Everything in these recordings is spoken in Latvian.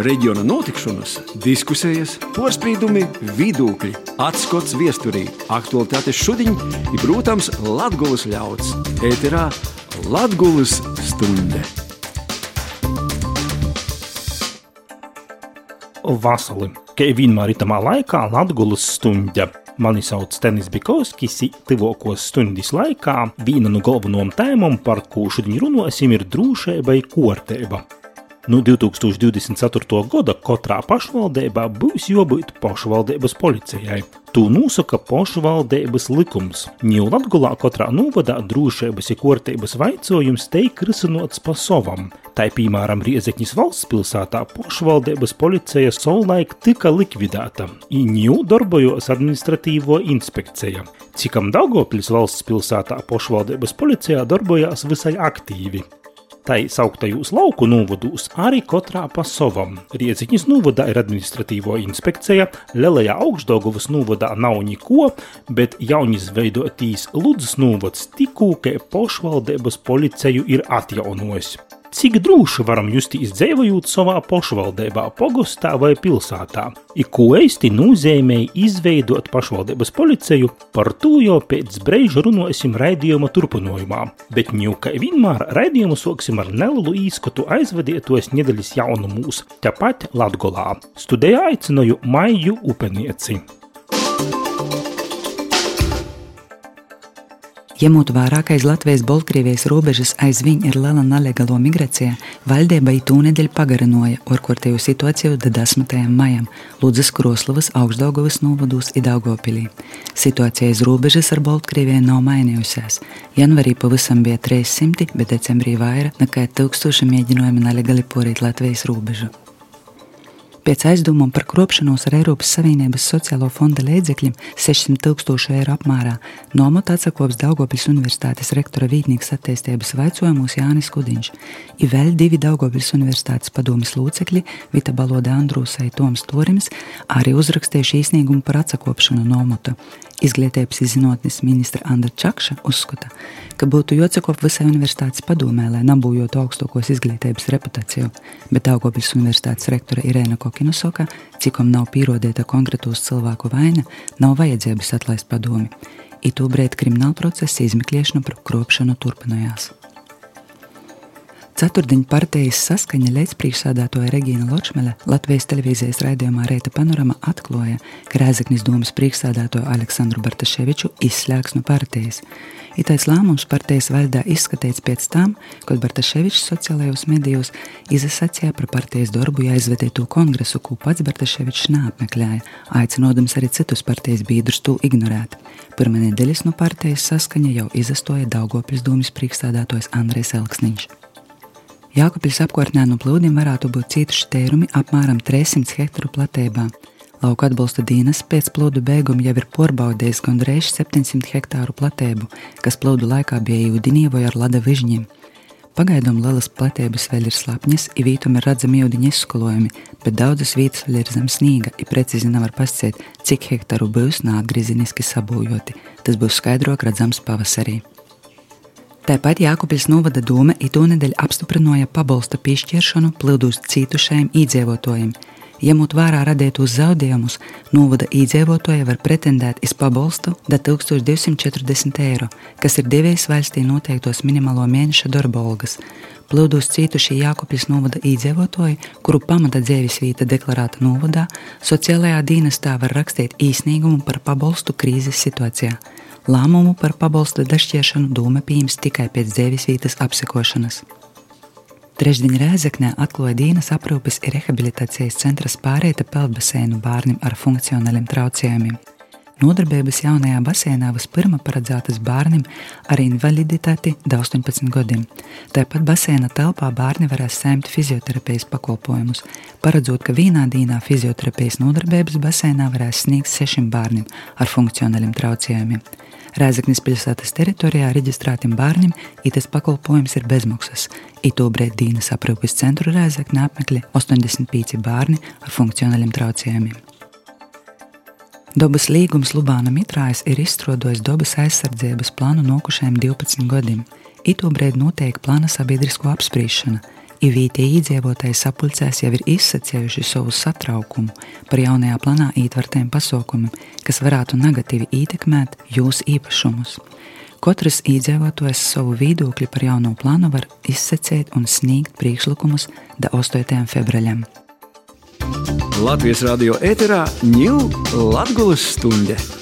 reģiona notikšanas, diskusijas, porcelāna, vidūkļi, atskats viesturī, aktuālitātes šodien ir, protams, Latvijas ļauds. Ēterā Latvijas stunde. Vasali, kā vienmēr itamā laikā Latvijas stunda. Mani sauc Tenis Bikovskis, tuvākos stundas laikā viena no galvenajām tēmām, par ko šodien runāsim, ir drošība vai kārtība. No 2024. gada katrā pašvaldībā būs jābūt pašvaldības policijai. To nosaka pašvaldības likums. Ņū Latgulā katrā novadā drošības un kārtības vaicojums teik risinots pa savam. Tā piemēram Riezekņas valsts pilsētā pašvaldības policija savulaik tika likvidēta, ņū darbojos administratīvo inspekcija. Cikam Daugopils valsts pilsētā pašvaldības policijā darbojās visai aktīvi. Tā sauktajos lauku novadūs arī katrā pa savam. Riedziņas novadā ir administratīvo inspekcija, Lielajā augšdaugavas novadā nav neko, bet jaunis veidotīs Ludzas novads tikko, ka pašvaldības policiju ir atjaunojis. Cik droši varam justies dzīvojot savā pašvaldībā, pogostā vai pilsētā? I ko īsti nozīmē izveidot pašvaldības policiju, par to jau pēc brīža runāsim raidījuma turpinājumā. Bet jau kā vienmēr raidījumu sāksim ar nelielu īskatu aizvadītos nedēļas jaunumos, tepat Latgolā. Studijā aicināju Maiju Upenieci. Ņemot vērā, ka aiz Latvijas-Baltkrievijas robežas aizvien ir liela nelegālo migrācija, valdība itū nedēļu pagarinoja orkortēju situāciju līdz 10. maijam Ludzas Kroslavas augstdaugavas novados Idaugopilī. Situācija aiz robežas ar Baltkrieviju nav mainījusies. Janvarī pavisam bija 300, bet decembrī vairāk nekā 1000 mēģinājumi nelegāli porīt Latvijas robežu. Pēc aizdomām par kropšanos ar Eiropas Savienības sociālo fonda līdzekļiem 600 tūkstošu eiro apmērā nomot atsakops Daugopils Universitātes rektora vītnieks attīstības vaicojumos Jānis Kudiņš. Ir vēl divi Daugopils Universitātes padomis locekļi Vita Baloda Andrūsai Toms Torims arī uzrakstījuši īsniegumu par atsakopšanu nomota. Izglītības izzinātnes ministra Andra Čakša uzskata, ka būtu jāatsakop visai universitātes padomē, lai nabūjotu augstākos izglītības reputāciju, bet Daugopils Universitātes rektora Irēna Kokina saka, cikom nav pierādīta konkrētos cilvēku vaina, nav vajadzības atlaist padomi. Itūbrēd krimināla procesa izmeklēšana par kropšanu turpinājās. Ceturtdiņa partijas saskaņa līdzpriekšsādātoja Regīna Ločmele Latvijas televīzijas raidījumā Reita panorama atklāja, ka Rēzaknis domas priekšsādātoju Aleksandru Bartaševiču izslēgs no partijas. Itais lēmums partijas valdā izskatīts pēc tam, kad Bartaševičs sociālajos medijos izsacīja par partijas darbu jāizvedīto kongresu, ko pats Bartaševičs neapmeklēja, aicinodams arī citus partijas biedrus to ignorēt. Pirmā nedēļas no partijas saskaņa jau izastoja Daugopļas domas priekšsādātājs Andrēs Elksniņš. Jākopļas apkārtnē no plūdiem varētu būt cietuši tērumi apmēram 300 hektāru platībā. Lauka atbalsta dienas pēc plūdu beiguma jau ir porbaudījis gandrīz 700 hektāru platību, kas plūdu laikā bija ūdenī vai ar lada vižņiem. Pagaidām lielas platības vēl ir slapņas, ir vītumi redzami ūdeņa izskolojumi, bet daudzas vietas vēl ir zem sniega, ir precīzi nevar pasciet, cik hektāru būs neatgriezeniski sabojoti. Tas būs skaidrāk redzams pavasarī. Tāpat Jākopils novada doma itūnedēļ apstiprināja pabalsta piešķiršanu plildus cietušajiem iedzīvotājiem. Ņemot vērā radītos zaudējumus, novada iedzīvotāji var pretendēt uz pabalstu da 1240 eiro, kas ir devies valstī noteiktos minimālo mēneša darba algas. Plūdos cietušie Jākopļas novada iedzīvotāji, kuru pamata dzīves vieta deklarēta novadā, sociālajā dienestā var rakstīt īsnīgumu par pabalstu krīzes situācijā. Lēmumu par pabalstu dažķiešanu doma pieņems tikai pēc dzīvesvietas apsekošanas. Trešdiņa Rēzeknē atklāja Dīnas aprūpes rehabilitācijas centra pārēta peldbaseinu bērniem ar funkcionāliem traucējumiem. Nodarbības jaunajā basēnā vispirms paredzētas bērniem ar invaliditāti do 18 gadiem. Tāpat basēna telpā bērni varēs saņemt fizioterapijas pakalpojumus, paredzot, ka vienā dienā fizioterapijas nodarbības basēnā varēs sniegt sešiem bērniem ar funkcionāliem traucējumiem. Rēzaknis pilsētas teritorijā reģistrētiem bērniem itas pakalpojums ir bezmaksas. Itobrēd Dīnas aprūpes centru Rēzakne apmeklē 85 bērni ar funkcionāliem traucējumiem. Dabas līgums Lubāna Mitrājas ir izstrādājis dabas aizsardzības plānu nokušajiem 12 gadiem. Itobrēd notiek plāna sabiedrisko apspriešana. Ivītie iedzīvotāji sapulcēs jau ir izsacējuši savu satraukumu par jaunajā planā ietvertiem pasaukumiem, kas varētu negatīvi ietekmēt jūsu īpašumus. Katrs iedzīvotājs savu viedokli par jauno plānu var izsacīt un sniegt priekšlikumus da 8. februārim. Latvijas radio ēterā ņūl Latvijas stunde.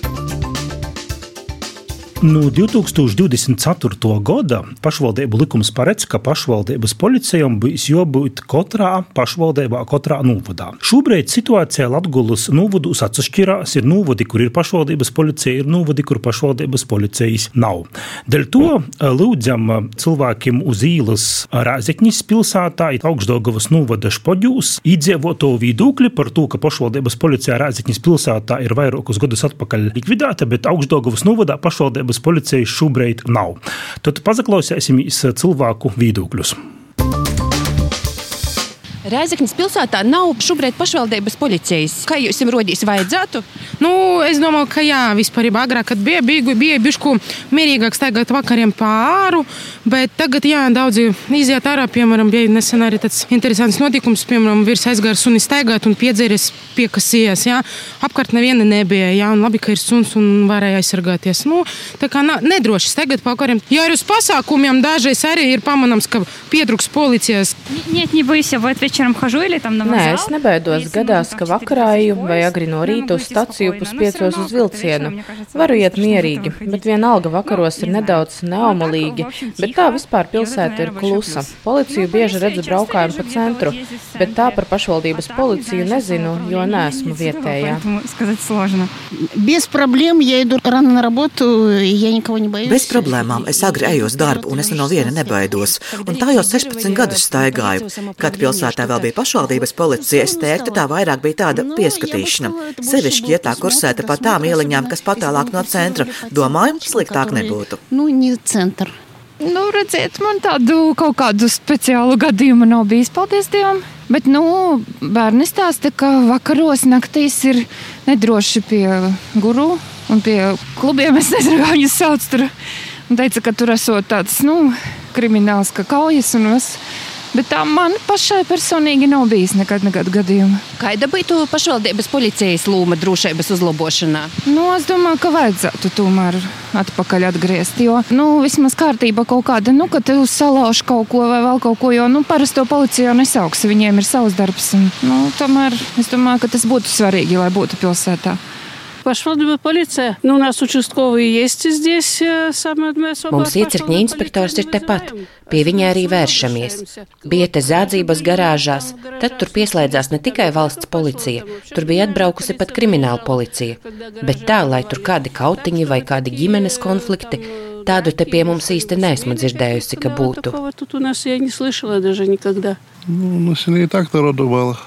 No 2024. gada pašvaldību likums paredz, ka pašvaldības policijām būs jābūt katrā pašvaldībā, katrā novadā. Šobrīd situācija Latvijas novados atšķirās. Ir novadi, kur ir pašvaldības policija, ir novadi, kur pašvaldības policijas nav. Dēļ to eh, lūdzam cilvēkiem uz īlas Rāzekņas pilsētā, augstdogavas novada špoģūs, iedzīvoto viedokļi par to, ka pašvaldības policija Rāzekņas pilsētā ir vairākus gadus atpakaļ likvidēta, bet augstdogavas novadā pašvaldības pašvaldības policija šobrīd nav. Tad paklausīsimies cilvēku viedokļus. Reizeknas pilsētā nav šobrīd pašvaldības policijas. Kā jūs jums rodīs, vajadzētu? Nu, es domāju, ka jā, vispār agrāk, kad bija, bija, bija bišku mierīgāk staigāt vakariem pāri, bet tagad, jā, daudzi iziet ārā, piemēram, bija nesen arī tāds interesants notikums, piemēram, virs aizgāja suni staigāt un piedzēries piekasījies, jā. Apkārt neviena nebija, jā, un labi, ka ir suns un varēja aizsargāties. Nu, tā kā nedroši staigāt pa vakariem. Jā, arī uz pasākumiem dažreiz arī ir pamanāms, ka pietrūks policijas. Нет, не бойся, в вечером Nē, es nebaidos. Gadās, ka vakarā eju vai agri no rīta uz staciju puspiecos uz vilcienu. Varu iet mierīgi, bet vienalga vakaros ir nedaudz neomalīgi. Bet tā vispār pilsēta ir klusa. Policiju bieži redzu braukājumu pa centru, bet tā par pašvaldības policiju nezinu, jo neesmu vietējā. Bez problēmām es agri eju uz darbu un es no viena nebaidos. Un tā jau 16 gadus staigāju, kad pilsēta tā vēl bija pašvaldības policijas teikta, tā vairāk bija tāda pieskatīšana. Sevišķi, ja tā kursēta pa tām ieliņām, kas patālāk no centra, domāju, sliktāk nebūtu. Nu, centra. Nu, redziet, man tādu kaut kādu speciālu gadījumu nav bijis, paldies Dievam. Bet, nu, bērni stāsta, ka vakaros naktīs ir nedroši pie guru un pie klubiem. Es nezinu, kā viņus sauc tur. Un teica, ka tur esot tāds, nu, krimināls, ka kaujas un es. Vas Bet tā man pašai personīgi nav bijis nekad, nekad gadījuma. Kāda būtu pašvaldības policijas loma drošības uzlabošanā? Nu, es domāju, ka vajadzētu tomēr atpakaļ atgriezt. Jo, nu, vismaz kārtība kaut kāda, nu, ka te uzsalauž kaut ko vai vēl kaut ko, jo, nu, parasto policiju nesauks, viņiem ir savs darbs. Un, nu, tomēr es domāju, ka tas būtu svarīgi, lai būtu pilsētā. Pašvaldība policija. Nu, у нас участковые есть здесь, э, самое место. Mums iecirkņa inspektors ir tepat, pie viņa arī vēršamies. Bija te zādzības garāžās, tad tur pieslēdzās ne tikai valsts policija, tur bija atbraukusi pat krimināla policija. Bet tā, lai tur kādi kautiņi vai kādi ģimenes konflikti, Tādu te pie mums īsti neesmu dzirdējusi, ka būtu.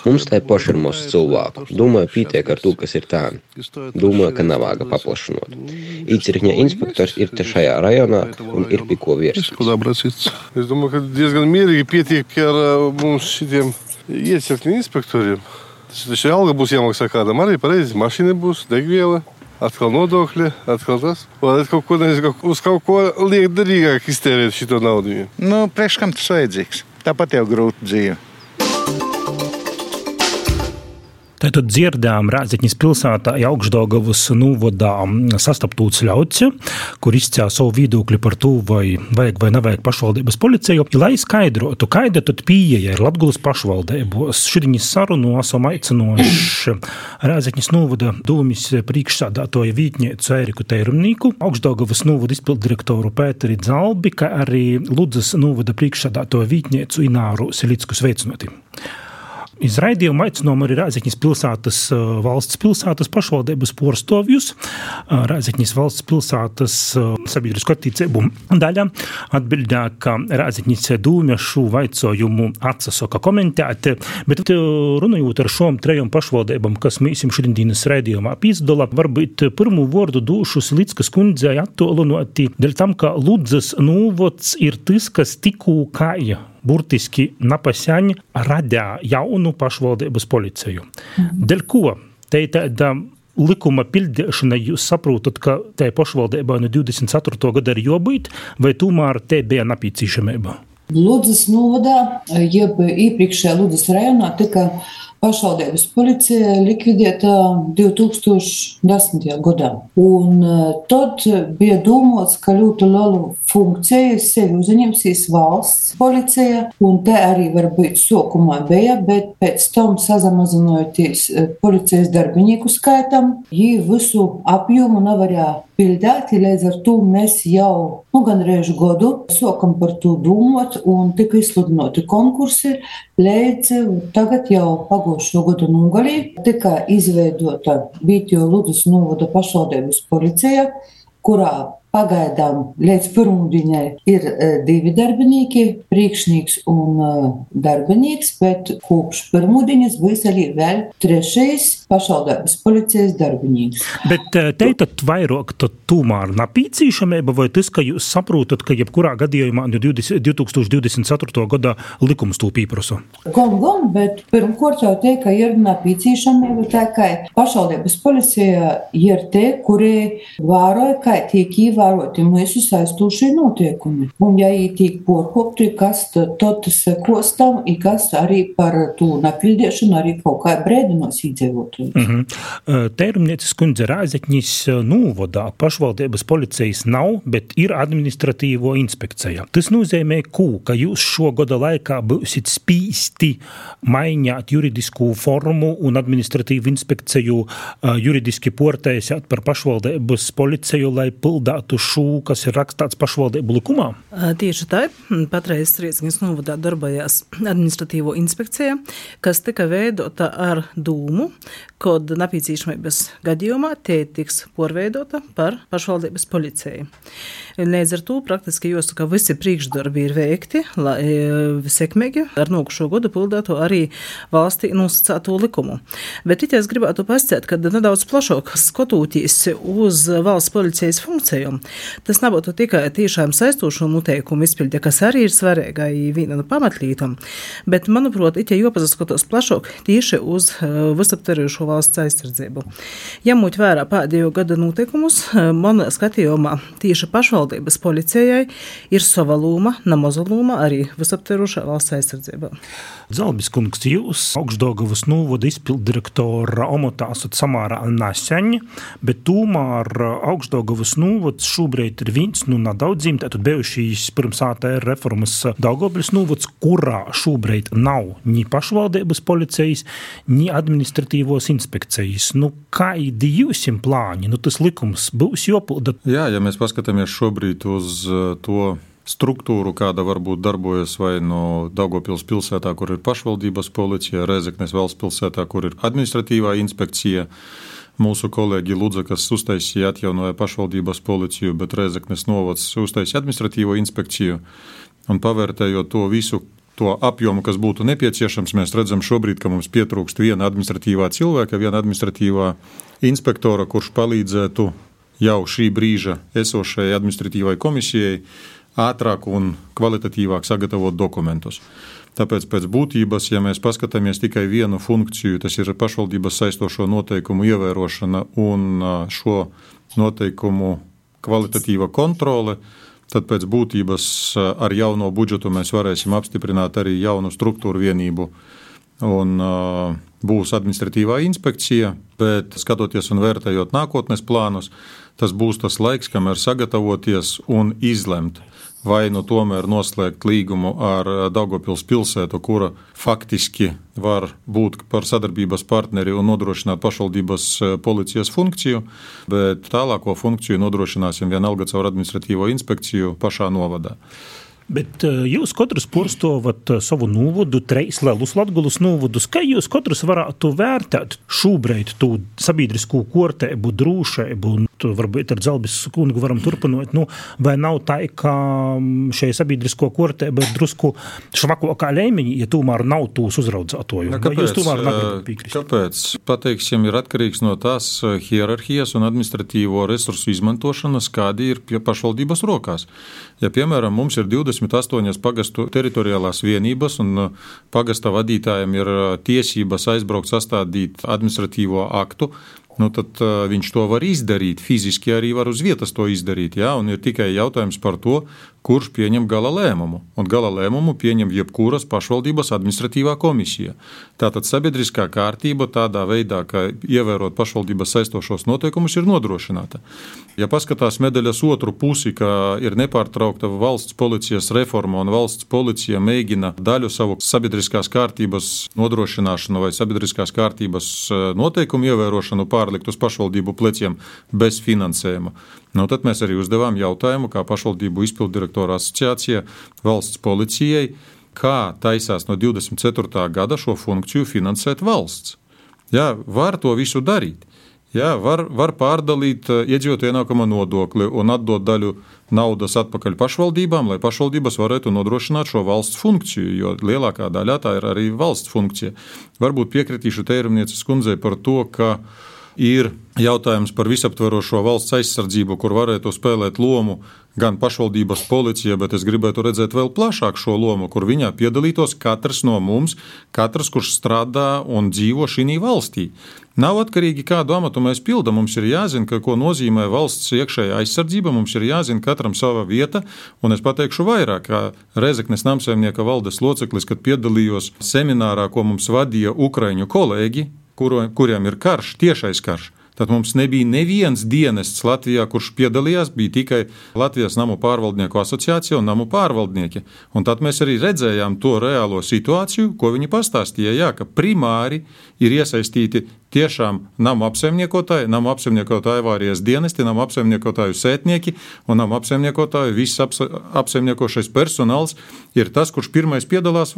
Mums tā ir pašramos cilvēku. Domāju, pietiek ar to, kas ir tā. Domāju, ka navāga paplašinot. Īcirkņa inspektors ir te šajā rajonā un ir pie ko vērsties. Es domāju, ka diezgan mierīgi pietiek ar uh, mums šitiem iecirkņa inspektoriem. Tas taču alga būs jāmaksā kādam arī pareizi. Mašīna būs, degviela. Atkal nodokļi, atkal tas. Varētu kaut ko, nezinu, uz kaut ko liekt derīgāk iztērēt šo naudu. Nu, priekš kam tas vajadzīgs? Tāpat jau grūta dzīve. Tātad dzirdējām Rāzakņas pilsētā Augstdogavas novadā sastaptūts ļauts, kur izcēla savu viedokli par to, vai vajag vai nevajag pašvaldības policiju. Lai skaidrotu, kāda tad pieeja ir Latgulas pašvaldībos, šodien sarunu esam aicinoši Rāzakņas novada dūmis priekšsādātoja vītniecu Eriku Teirumnīku, Augstdogavas novada izpildirektoru Pēteri Dzalbi, kā arī Ludzas novada priekšsādātoja vītniecu Ināru Silicku sveicinoti. Izraidījuma aicinām arī Rāzakņas pilsētas uh, valsts pilsētas pašvaldības porstovjus. Uh, Rāzakņas valsts pilsētas uh, sabiedrisko attīcību daļa atbildēja, ka Rāzakņas dūmja šo vaicojumu atsasoka komentēt, bet runājot ar šom trejom pašvaldībām, kas mēs šodienas raidījumā pīzdala, varbūt pirmu vārdu dūšu Silickas kundzei attolunoti, dēļ tam, ka Ludzas novots ir tas, kas tikū kāja burtiski napaseņi radīja jaunu pašvaldības policiju. Mhm. Dēļ ko? Te ir tāda likuma pildīšana, jūs saprotat, ka tai pašvaldībai no 24. gada ir jābūt, vai tomēr te bija nepieciešamība? Ludzas novadā, jeb iepriekšējā Ludzas rajonā, tika pašvaldības policija likvidēta 2010. gadā. Un tad bija domāts, ka ļoti lielu funkciju sevi uzņemsīs valsts policija, un te arī varbūt sākumā bija, bet pēc tam samazinoties policijas darbinieku skaitam, viņi visu apjomu nevarēja pildīt. Līdz ar to mēs jau nu, gandrīz gadu sākam par to domāt, un tika izsludināti konkursi. Līdz tagad jau pagājušo gadu nogalī tika izveidota Vītjo Ludus novada pašvaldības policija, kurā Pagaidām līdz pirmdienai ir uh, divi darbinieki, priekšnieks un uh, darbinieks, bet kopš pirmdienas būs arī vēl trešais pašvaldības policijas darbinieks. Bet uh, te tad vairāk tad tomēr napīcīšamība vai tas, ka jūs saprotat, ka jebkurā gadījumā 20, 2024. gadā likums to pīprasa? Gan, gan, bet pirmkārt jau te, ka ir napīcīšamība, tā kā pašvaldības policija ir te, kuri vēroja, kā tiek īvērta ievēroti mūsu saistošie noteikumi. Un, ja viņi tiek porkopti, kas tad, sekos tam, ir kas arī par to napildīšanu, arī kaut kā brēdinos iedzīvotājiem. Mm -hmm. Tērumnieces kundze Rāzekņis novadā pašvaldības policijas nav, bet ir administratīvo inspekcija. Tas nozīmē, ko, ka jūs šo gada laikā būsiet spīsti mainīt juridisku formu un administratīvu inspekciju juridiski portēsiet par pašvaldības policiju, lai pildātu šo, kas ir rakstīts pašvaldību likumā? Tieši tā. Patreiz Rīgas novadā darbojās administratīvo inspekcija, kas tika veidota ar dūmu, kad napīcīšamības gadījumā tie tiks porveidota par pašvaldības policiju. Līdz ar to praktiski jāsaka, visi priekšdarbi ir veikti, lai sekmīgi ar nokušo gadu pildītu arī valstī nosacīto likumu. Bet it es gribētu pasciet, ka nedaudz plašāk skatoties uz valsts policijas funkciju, Tas nebūtu tikai tiešām saistošo noteikumu izpilde, kas arī ir svarīga viena no pamatlītām, bet, manuprāt, it jau pazaskatos plašāk tieši uz eh, visaptverošo valsts aizsardzību. Ņemot vērā pēdējo gadu noteikumus, eh, man skatījumā tieši pašvaldības policijai ir sava loma, namaza loma arī visaptverošā valsts aizsardzībā. Zalbis kungs, jūs augšdogavas novada izpildirektora amatā esat samārā neseņi, bet tomēr augšdogavas novads šobrīd ir viens nu, nedaudziem, tātad bijušīs pirms ATR reformas Daugavpils novads, kurā šobrīd nav ni pašvaldības policijas, ni administratīvos inspekcijas. Nu, kādi jūsim plāni? Nu, tas likums būs jopilda. Jā, ja mēs paskatāmies šobrīd uz to struktūru, kāda varbūt darbojas vai no Daugopils pilsētā, kur ir pašvaldības policija, Rezeknes valsts pilsētā, kur ir administratīvā inspekcija. Mūsu kolēģi Lūdza, kas uztaisīja atjaunoja pašvaldības policiju, bet Rezeknes novads uztaisīja administratīvo inspekciju. Un pavērtējot to visu, to apjomu, kas būtu nepieciešams, mēs redzam šobrīd, ka mums pietrūkst viena administratīvā cilvēka, viena administratīvā inspektora, kurš palīdzētu jau šī brīža esošajai administratīvai komisijai ātrāk un kvalitatīvāk sagatavot dokumentus. Tāpēc pēc būtības, ja mēs paskatāmies tikai vienu funkciju, tas ir pašvaldības saistošo noteikumu ievērošana un šo noteikumu kvalitatīva kontrole, tad pēc būtības ar jauno budžetu mēs varēsim apstiprināt arī jaunu struktūru vienību. Un, uh, būs administratīvā inspekcija, bet skatoties un vērtējot nākotnes plānus, tas būs tas laiks, kamēr sagatavoties un izlemt, vai nu tomēr noslēgt līgumu ar Daugopils pilsētu, kura faktiski var būt par sadarbības partneri un nodrošināt pašvaldības policijas funkciju, bet tālāko funkciju nodrošināsim vienalga caur administratīvo inspekciju pašā novadā. Bet uh, jūs katrs porstovat uh, savu novadu, trīs lielus latgulus novadus. Kā jūs katrs varētu vērtēt šobrīd to sabiedrisko kortēbu, drūšēbu un varbūt ar Zelbis kungu varam turpināt, nu, vai nav tā, ka mm, šai sabiedrisko kortēba ir drusku švakokā līmeņi, ja tomēr nav tūs uzraudzātoju? Ja, kāpēc, jūs tomēr nevarat piekrist? Kāpēc? Pateiksim, ir atkarīgs no tās hierarhijas un administratīvo resursu izmantošanas, kādi ir pašvaldības rokās. Ja, piemēram, mums ir 20 28 pagastu teritoriālās vienības, un uh, pagasta vadītājiem ir uh, tiesības aizbraukt, sastādīt administratīvo aktu, nu tad uh, viņš to var izdarīt. Fiziski arī var uz vietas to izdarīt. Jā, un ir tikai jautājums par to, kurš pieņem gala lēmumu. Un gala lēmumu pieņem jebkuras pašvaldības administratīvā komisija. Tātad sabiedriskā kārtība tādā veidā, ka ievērot pašvaldības saistošos noteikumus, ir nodrošināta. Ja paskatās medaļas otru pusi, ka ir nepārtraukta valsts policijas reforma un valsts policija mēģina daļu savu sabiedriskās kārtības nodrošināšanu vai sabiedriskās kārtības eh, noteikumu ievērošanu pārlikt uz pašvaldību pleciem bez finansējuma, Nu, tad mēs arī uzdevām jautājumu, kā pašvaldību izpildirektora asociācija valsts policijai, kā taisās no 24. gada šo funkciju finansēt valsts. Jā, var to visu darīt. Jā, var, var pārdalīt eh, iedzīvotāju ienākuma nodokli un atdot daļu naudas atpakaļ pašvaldībām, lai pašvaldības varētu nodrošināt šo valsts funkciju, jo lielākā daļā tā ir arī valsts funkcija. Varbūt piekritīšu Tērumnieces kundzei par to, ka ir jautājums par visaptverošo valsts aizsardzību, kur varētu spēlēt lomu gan pašvaldības policija, bet es gribētu redzēt vēl plašāk šo lomu, kur viņā piedalītos katrs no mums, katrs, kurš strādā un dzīvo šī valstī. Nav atkarīgi, kādu amatu mēs pildām. Mums ir jāzina, ka, ko nozīmē valsts iekšējā aizsardzība. Mums ir jāzina katram sava vieta. Un es pateikšu vairāk, kā Rezeknes namsaimnieka valdes loceklis, kad piedalījos seminārā, ko mums vadīja Ukraiņu kolēģi, kuro, kuriem ir karš, tiešais karš. Tad mums nebija nevienas dienests Latvijā, kurš piedalījās, bija tikai Latvijas namu pārvaldnieku asociācija un namu pārvaldnieki. Un tad mēs arī redzējām to reālo situāciju, ko viņi pastāstīja. Jā, ka primāri ir iesaistīti tiešām namu apsaimniekotāji, namu apsaimniekotāju avārijas dienesti, namu apsaimniekotāju sētnieki un namu apsaimniekotāju viss apsaimniekošais personāls ir tas, kurš pirmais piedalās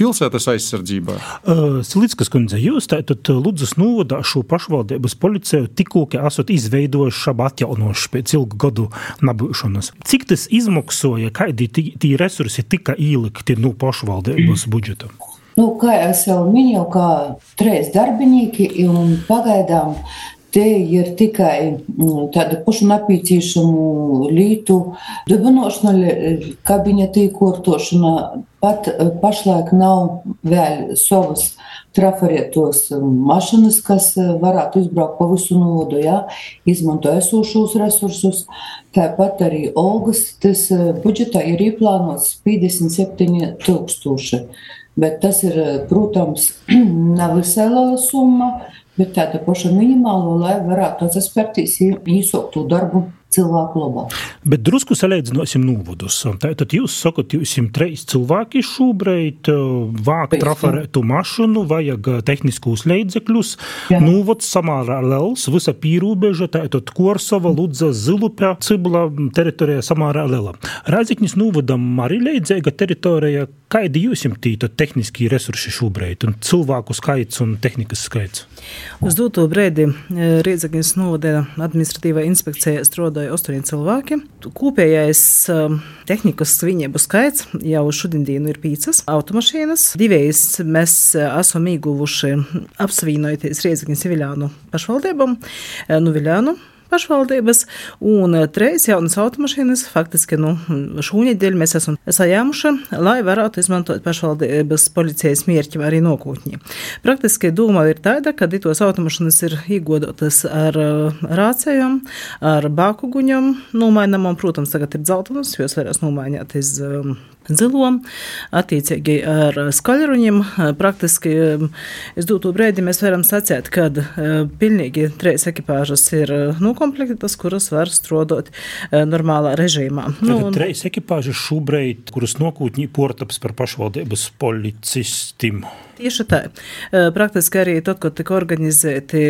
pilsētas aizsardzībā. Uh, Silītskas kundze, jūs tātad Ludzas novada šo pašvaldības policiju tikko esat izveidojuši šādu atjaunošu pēc ilgu gadu nabūšanas. Cik tas izmaksoja, kādi tī resursi tika ielikti no pašvaldības budžeta? Nu, kā jau minēju, kā trīs darbinieki, un pagaidām Te ir tikai mm, tāda pašu napīcīšanu lītu dubinošana, kabineta īkortošana. Pat eh, pašlaik nav vēl savas trafarietos mašinas, kas eh, varētu izbraukt pa visu nodu, ja, izmanto esošos resursus. Tāpat arī Olgas tas eh, budžetā ir ieplānots 57 tūkstoši. Bet tas ir, protams, nav visai liela summa, bet tāda paša minimāla, lai varētu atspērties īsāku darbu cilvēku labā. Bet drusku salīdzināsim novadus. Tātad jūs sakat, jūs esat trīs cilvēki šobrīd, vākt trafarētu mašīnu, vajag tehniskos līdzekļus. Novads samārā liels, visa pīrūbeža, tātad Korsava, Ludza, Zilupē, Cibla teritorija samārā liela. Rāziknis novadam arī līdzīga teritorija. Kādi jūs esat tī tehniskie resursi šobrīd, un cilvēku skaits un tehnikas skaits? Uz doto brīdi Rīdzekņas novada administratīvā inspekcija strādāja strādāja astoņi cilvēki. Kopējais um, tehnikas svinību skaits jau šodien ir pīcis automašīnas. Divējs mēs uh, esam ieguvuši apsvīnojoties Riezikņas Viļānu pašvaldībām, uh, nu Viļānu pašvaldības, un eh, trīs jaunas automašīnas faktiski nu, šūnedēļ mēs esam sajāmuši, lai varētu izmantot pašvaldības policijas mierķi arī nokūtņi. Praktiski doma ir tāda, ka tos automašīnas ir iegodotas ar eh, rācējiem, ar bākuguņiem, nomainamam, protams, tagad ir dzeltenas, jo es varēs nomainīt iz um, zilo, attiecīgi ar skaļruņiem. Praktiski es dotu brīdi mēs varam sacēt, ka pilnīgi trīs ekipāžas ir nokomplektas, kuras var strādāt normālā režīmā. Nu, un... Trīs ekipāžas šobrīd, kuras nokūtņi portaps par pašvaldības policistiem. Tieši tā. Praktiski arī tad, kad tika organizēti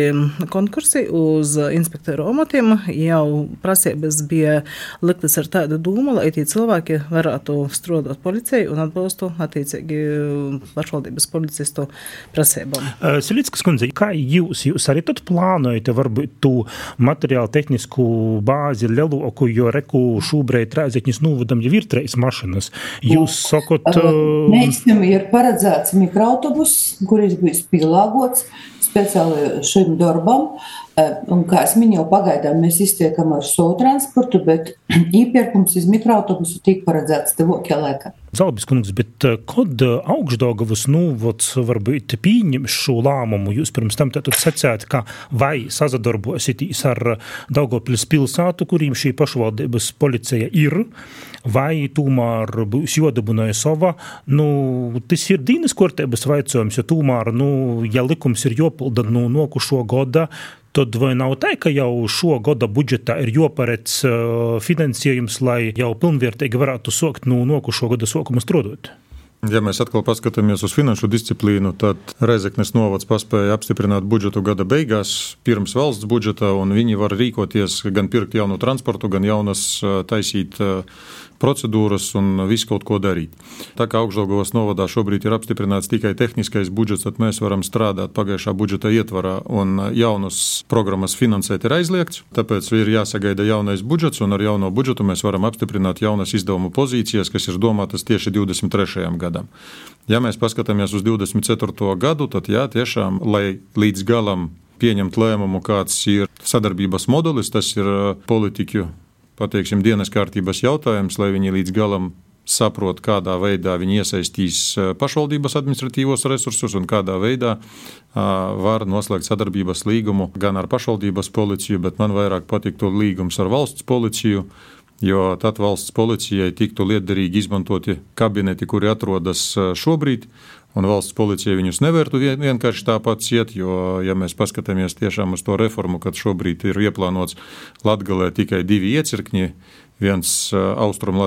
konkursi uz inspektoru amatiem, jau prasības bija liktas ar tādu domu, lai tie cilvēki varētu strādāt policijai un atbalstu attiecīgi pašvaldības policistu prasībām. Silītskas kundze, kā jūs, jūs arī tad plānojat varbūt tu materiālu tehnisku bāzi lielāku, jo reku šobrīd Rēzekņas novadam jau ir treis mašinas. Jūs sakot... Mēs ir paredzēts mikroautobus autobuss, kuris bija pielāgots speciāli šim darbam. Un, kā jau minēju, pagaidām mēs iztiekam ar savu transportu, bet īpērkums uz mikroautobusu tiek paredzēts tuvākajā laikā. Zalbis kungs, bet kad augšdaugavas nūvots varbūt pieņem šo lēmumu, jūs pirms tam tad secējat, ka vai sazadarbositīs ar Daugopils pilsētu, kuriem šī pašvaldības policija ir, vai tomēr būs jodabunai sava, nu, tas ir dīnas kortēbas vaicojums, jo tomēr, nu, ja likums ir jopilda nu, nokušo goda, tad vai nav tā, ka jau šo gada budžetā ir joparedz finansējums, lai jau pilnvērtīgi varētu sokt no nu, nokušo gada sokuma strādāt? Ja mēs atkal paskatāmies uz finanšu disciplīnu, tad Rezeknes novads paspēja apstiprināt budžetu gada beigās, pirms valsts budžeta, un viņi var rīkoties gan pirkt jaunu transportu, gan jaunas taisīt procedūras un visu kaut ko darīt. Tā kā augšdaļgavas novadā šobrīd ir apstiprināts tikai tehniskais budžets, tad mēs varam strādāt pagājušā budžeta ietvarā, un jaunas programmas finansēt ir aizliegts. Tāpēc ir jāsagaida jaunais budžets, un ar jauno budžetu mēs varam apstiprināt jaunas izdevumu pozīcijas, kas ir domātas tieši 23. gadam. Ja mēs paskatāmies uz 24. gadu, tad jā, tiešām, lai līdz galam pieņemt lēmumu, kāds ir sadarbības modelis, tas ir politiķu pateiksim, dienas kārtības jautājums, lai viņi līdz galam saprot, kādā veidā viņi iesaistīs pašvaldības administratīvos resursus un kādā veidā var noslēgt sadarbības līgumu gan ar pašvaldības policiju, bet man vairāk patiktu līgums ar valsts policiju. Jo tad valsts policijai tiktu liederīgi izmantoti kabineti, kuri atrodas šobrīd, un valsts policija viņus nevarētu vienkārši tāpat ciet, jo, ja mēs paskatāmies tiešām uz to reformu, kad šobrīd ir ieplānots Latgalē tikai divi iecirkņi, viens austrumu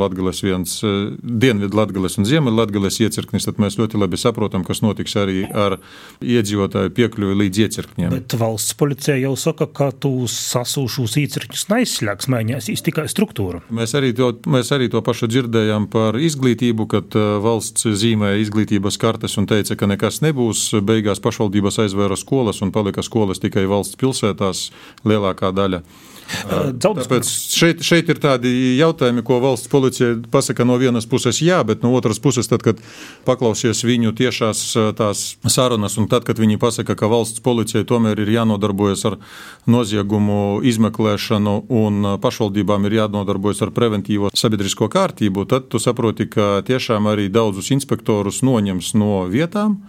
latgales, viens dienvidu latgales un ziemeļu latgales iecirknis, tad mēs ļoti labi saprotam, kas notiks arī ar iedzīvotāju piekļuvi līdz iecirkņiem. Bet valsts policija jau saka, ka tu sasūšus iecirkņus neizslēgs, mainīsies tikai struktūra. Mēs arī, to, mēs arī to pašu dzirdējām par izglītību, kad valsts zīmēja izglītības kartes un teica, ka nekas nebūs. Beigās pašvaldības aizvēra skolas un palika skolas tikai valsts pilsētās lielākā daļa. Tāpēc šeit, šeit ir tādi jautājumi, ko valsts policija pasaka no vienas puses jā, bet no otras puses, tad, kad paklausies viņu tiešās tās sarunas, un tad, kad viņi pasaka, ka valsts policijai tomēr ir jānodarbojas ar noziegumu izmeklēšanu un pašvaldībām ir jānodarbojas ar preventīvo sabiedrisko kārtību, tad tu saproti, ka tiešām arī daudzus inspektorus noņems no vietām,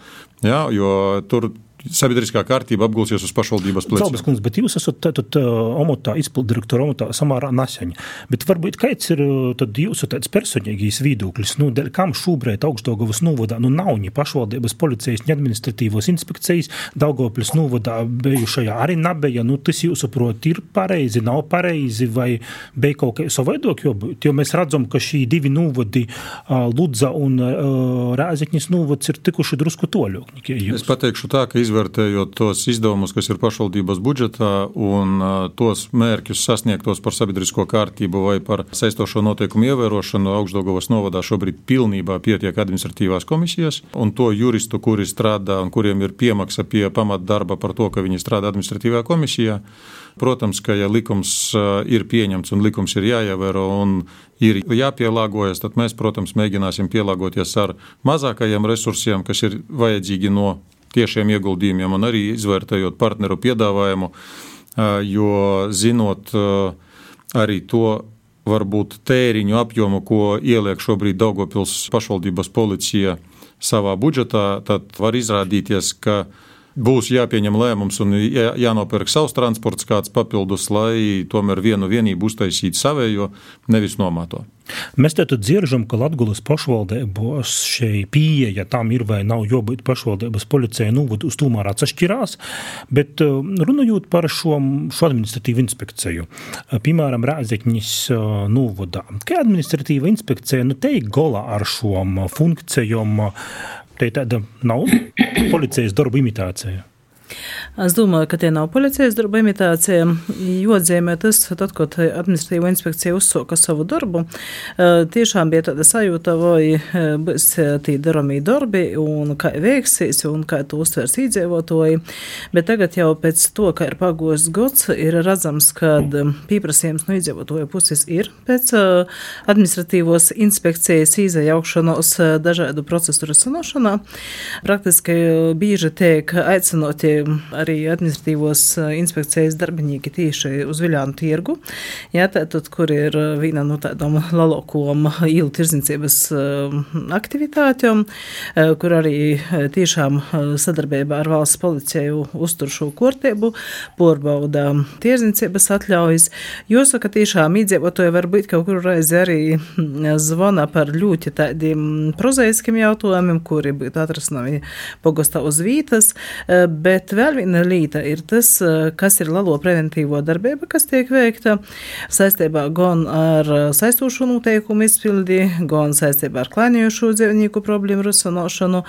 jā, jo tur sabiedriskā kārtība apgulsies uz pašvaldības pleciem. Zalbis kundze, bet jūs esat tātad omotā, izpildirektora omotā samārā naseņa. Bet varbūt kāds ir tad jūsu tāds personīgīs viedoklis, nu, dēļ kam šobrīd augstdaugavas novadā, nu, nav ni pašvaldības policijas, ni administratīvos inspekcijas, Daugavpils novadā bijušajā arī nabeja, nu, tas jūsuprot ir pareizi, nav pareizi, vai bija kaut kā savādāk jābūt, jo mēs redzam, ka šī divi novadi, Ludza un Rēzekņas novads ir tikuši drusku toļok. Es pateikšu tā, ka izvērtējot tos izdevumus, kas ir pašvaldības budžetā un tos mērķus sasniegtos par sabiedrisko kārtību vai par saistošo noteikumu ievērošanu, augstdagovas novadā šobrīd pilnībā pietiek administratīvās komisijas un to juristu, kuri strādā un kuriem ir piemaksa pie pamatdarba par to, ka viņi strādā administratīvā komisijā. Protams, ka ja likums ir pieņemts un likums ir jāievēro un ir jāpielāgojas, tad mēs, protams, mēģināsim pielāgoties ar mazākajiem resursiem, kas ir vajadzīgi no tiešiem ieguldījumiem un arī izvērtējot partneru piedāvājumu, jo zinot arī to varbūt tēriņu apjomu, ko ieliek šobrīd Daugopils pašvaldības policija savā budžetā, tad var izrādīties, ka būs jāpieņem lēmums un jā, jānopērk savs transports kāds papildus, lai tomēr vienu vienību uztaisītu savējo, nevis nomāto. Mēs te dzirdam, ka Latvijas pašvaldībos šī pieeja tam ir vai nav jābūt pašvaldības policijai, nu, uz tomēr atšķirās. Bet runājot par šo, šo administratīvu inspekciju, piemēram, Rāzekņas novadā, kā administratīva inspekcija nu, teikt galā ar šom funkcijām, te tāda nav policijas darba imitācija. Es domāju, ka tie nav policijas darba imitācija. Jodzēmē tas, tad, kad administratīva inspekcija uzsāka savu darbu, tiešām bija tāda sajūta, vai būs tie darāmie darbi, un kā veiksīs, un kā to uztvers iedzīvotāji. Bet tagad jau pēc to, ka ir pagojis gads, ir redzams, ka pieprasījums no iedzīvotāju puses ir pēc administratīvos inspekcijas izajaukšanos dažādu procesu risināšanā. Praktiski bieži tiek aicinotie arī administratīvos inspekcijas darbinieki tieši uz Viļānu tirgu, jā, tātad, kur ir viena no tādām lalokom īlu tirdzniecības aktivitātēm, kur arī tiešām sadarbībā ar valsts policiju uztur šo kārtību, porbauda tirdzniecības atļaujas. Jāsaka, tiešām iedzīvotāji varbūt kaut kur reizi arī zvana par ļoti tādiem prozaiskiem jautājumiem, kuri būtu atrasnami pogostā uz vītas, bet vēl viena līta ir tas, kas ir lalo preventīvo darbība, kas tiek veikta saistībā gan ar saistošo noteikumu izpildi, gan saistībā ar klāņojošo dzīvnieku problēmu risināšanu,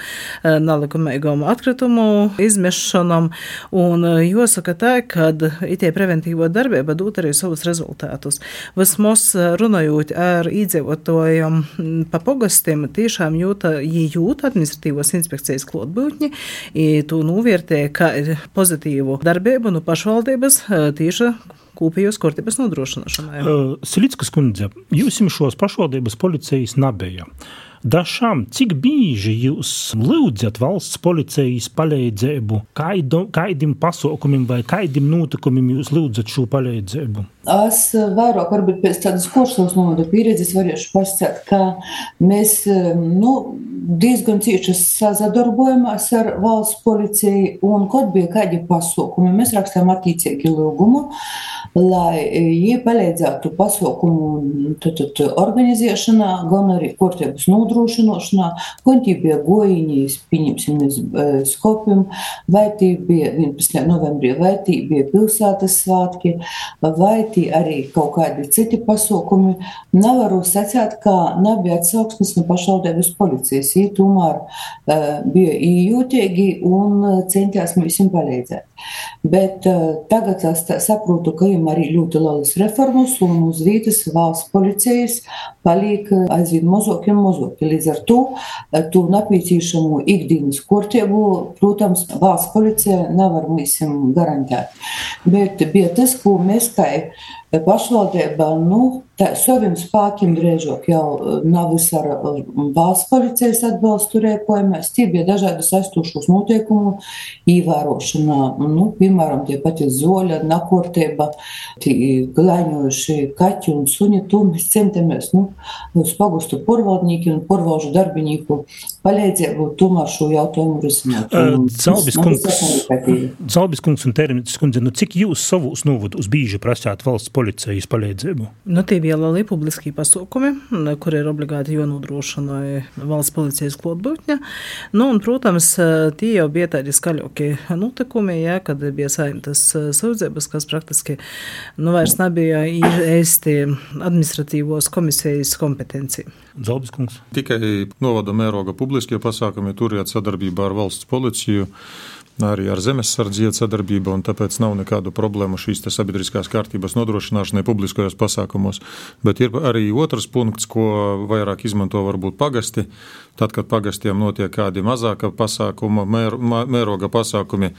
nelikumīgumu atkritumu izmešanam, un jāsaka tā, ka itie preventīvo darbība dot arī savus rezultātus. Vismaz runājot ar iedzīvotājiem pa pogastiem, tiešām jūta, jūt administratīvos inspekcijas klotbūtņi, to novērtē, kā ir pozitīvu darbību no pašvaldības tieši kopējos kārtības nodrošināšanai. Uh, Silickas kundze, jūs šos pašvaldības policijas nebija. Dažām, cik bieži jūs lūdzat valsts policijas palīdzību, kādiem pasaukumiem vai kādiem notikumiem jūs lūdzat šo palīdzību? Es vairāk, varbūt pēc tādas kursos novada pieredzes varēšu pasakāt, ka mēs nu, diezgan cieši sadarbojamies ar valsts policiju, un kaut bija kādi pasaukumi, mēs rakstām attiecīgi lūgumu, lai viņi palīdzētu pasaukumu organizēšanā, gan arī kārtības nodrošināšanā, gan tie bija gojiņas, pieņemsim, skopim, vai tie bija 11. novembrī, vai tie bija pilsētas svētki, vai tie arī kaut kādi citi pasākumi. Nevaru sacīt, ka nebija atsauksmes no pašvaldības policijas. Viņi tomēr uh, bija ījūtīgi un centījās mums palīdzēt. Bet uh, tagad es saprotu, ka viņam arī ļoti lielas reformas un uz vietas valsts policijas paliek aizvien mazāk un mazāk. Līdz ar to to nepieciešamo ikdienas kārtību, protams, valsts policija nevar mums garantēt. Bet bija tas, ko mēs kā pašvaldība nu, saviem spēkiem drēžok jau nav ar valsts policijas atbalstu rēkojamies. Tie bija dažādi saistošos noteikumu ievērošana, nu, piemēram, tie pati zoļa, nakortība, glāņojuši kaķi un suņi. To mēs centamies nu, uz pagustu porvaldnieku un porvalžu darbinieku palīdzību tomēr šo jautājumu risināt. Zalbis kungs un Termicis kundze, nu cik jūs savus novadus bīži prasāt valsts policijas palīdzību? Nu, tie bija lieli publiski pasākumi, kur ir obligāti jānodrošina valsts policijas klātbūtne. Nu, un, protams, tie jau bija tādi skaļākie notikumi, ja, kad bija saimtas sūdzības, kas praktiski nu, vairs nebija īsti administratīvos komisijas kompetencija. Zalbis kungs. Tikai novada mēroga publiskie pasākumi turiet sadarbībā ar valsts policiju arī ar zemesardzi iet sadarbība, un tāpēc nav nekādu problēmu šīs sabiedriskās kārtības nodrošināšanai publiskajos pasākumos. Bet ir arī otrs punkts, ko vairāk izmanto varbūt pagasti. Tad, kad pagastiem notiek kādi mazāka pasākuma, mēr, mēroga pasākumi,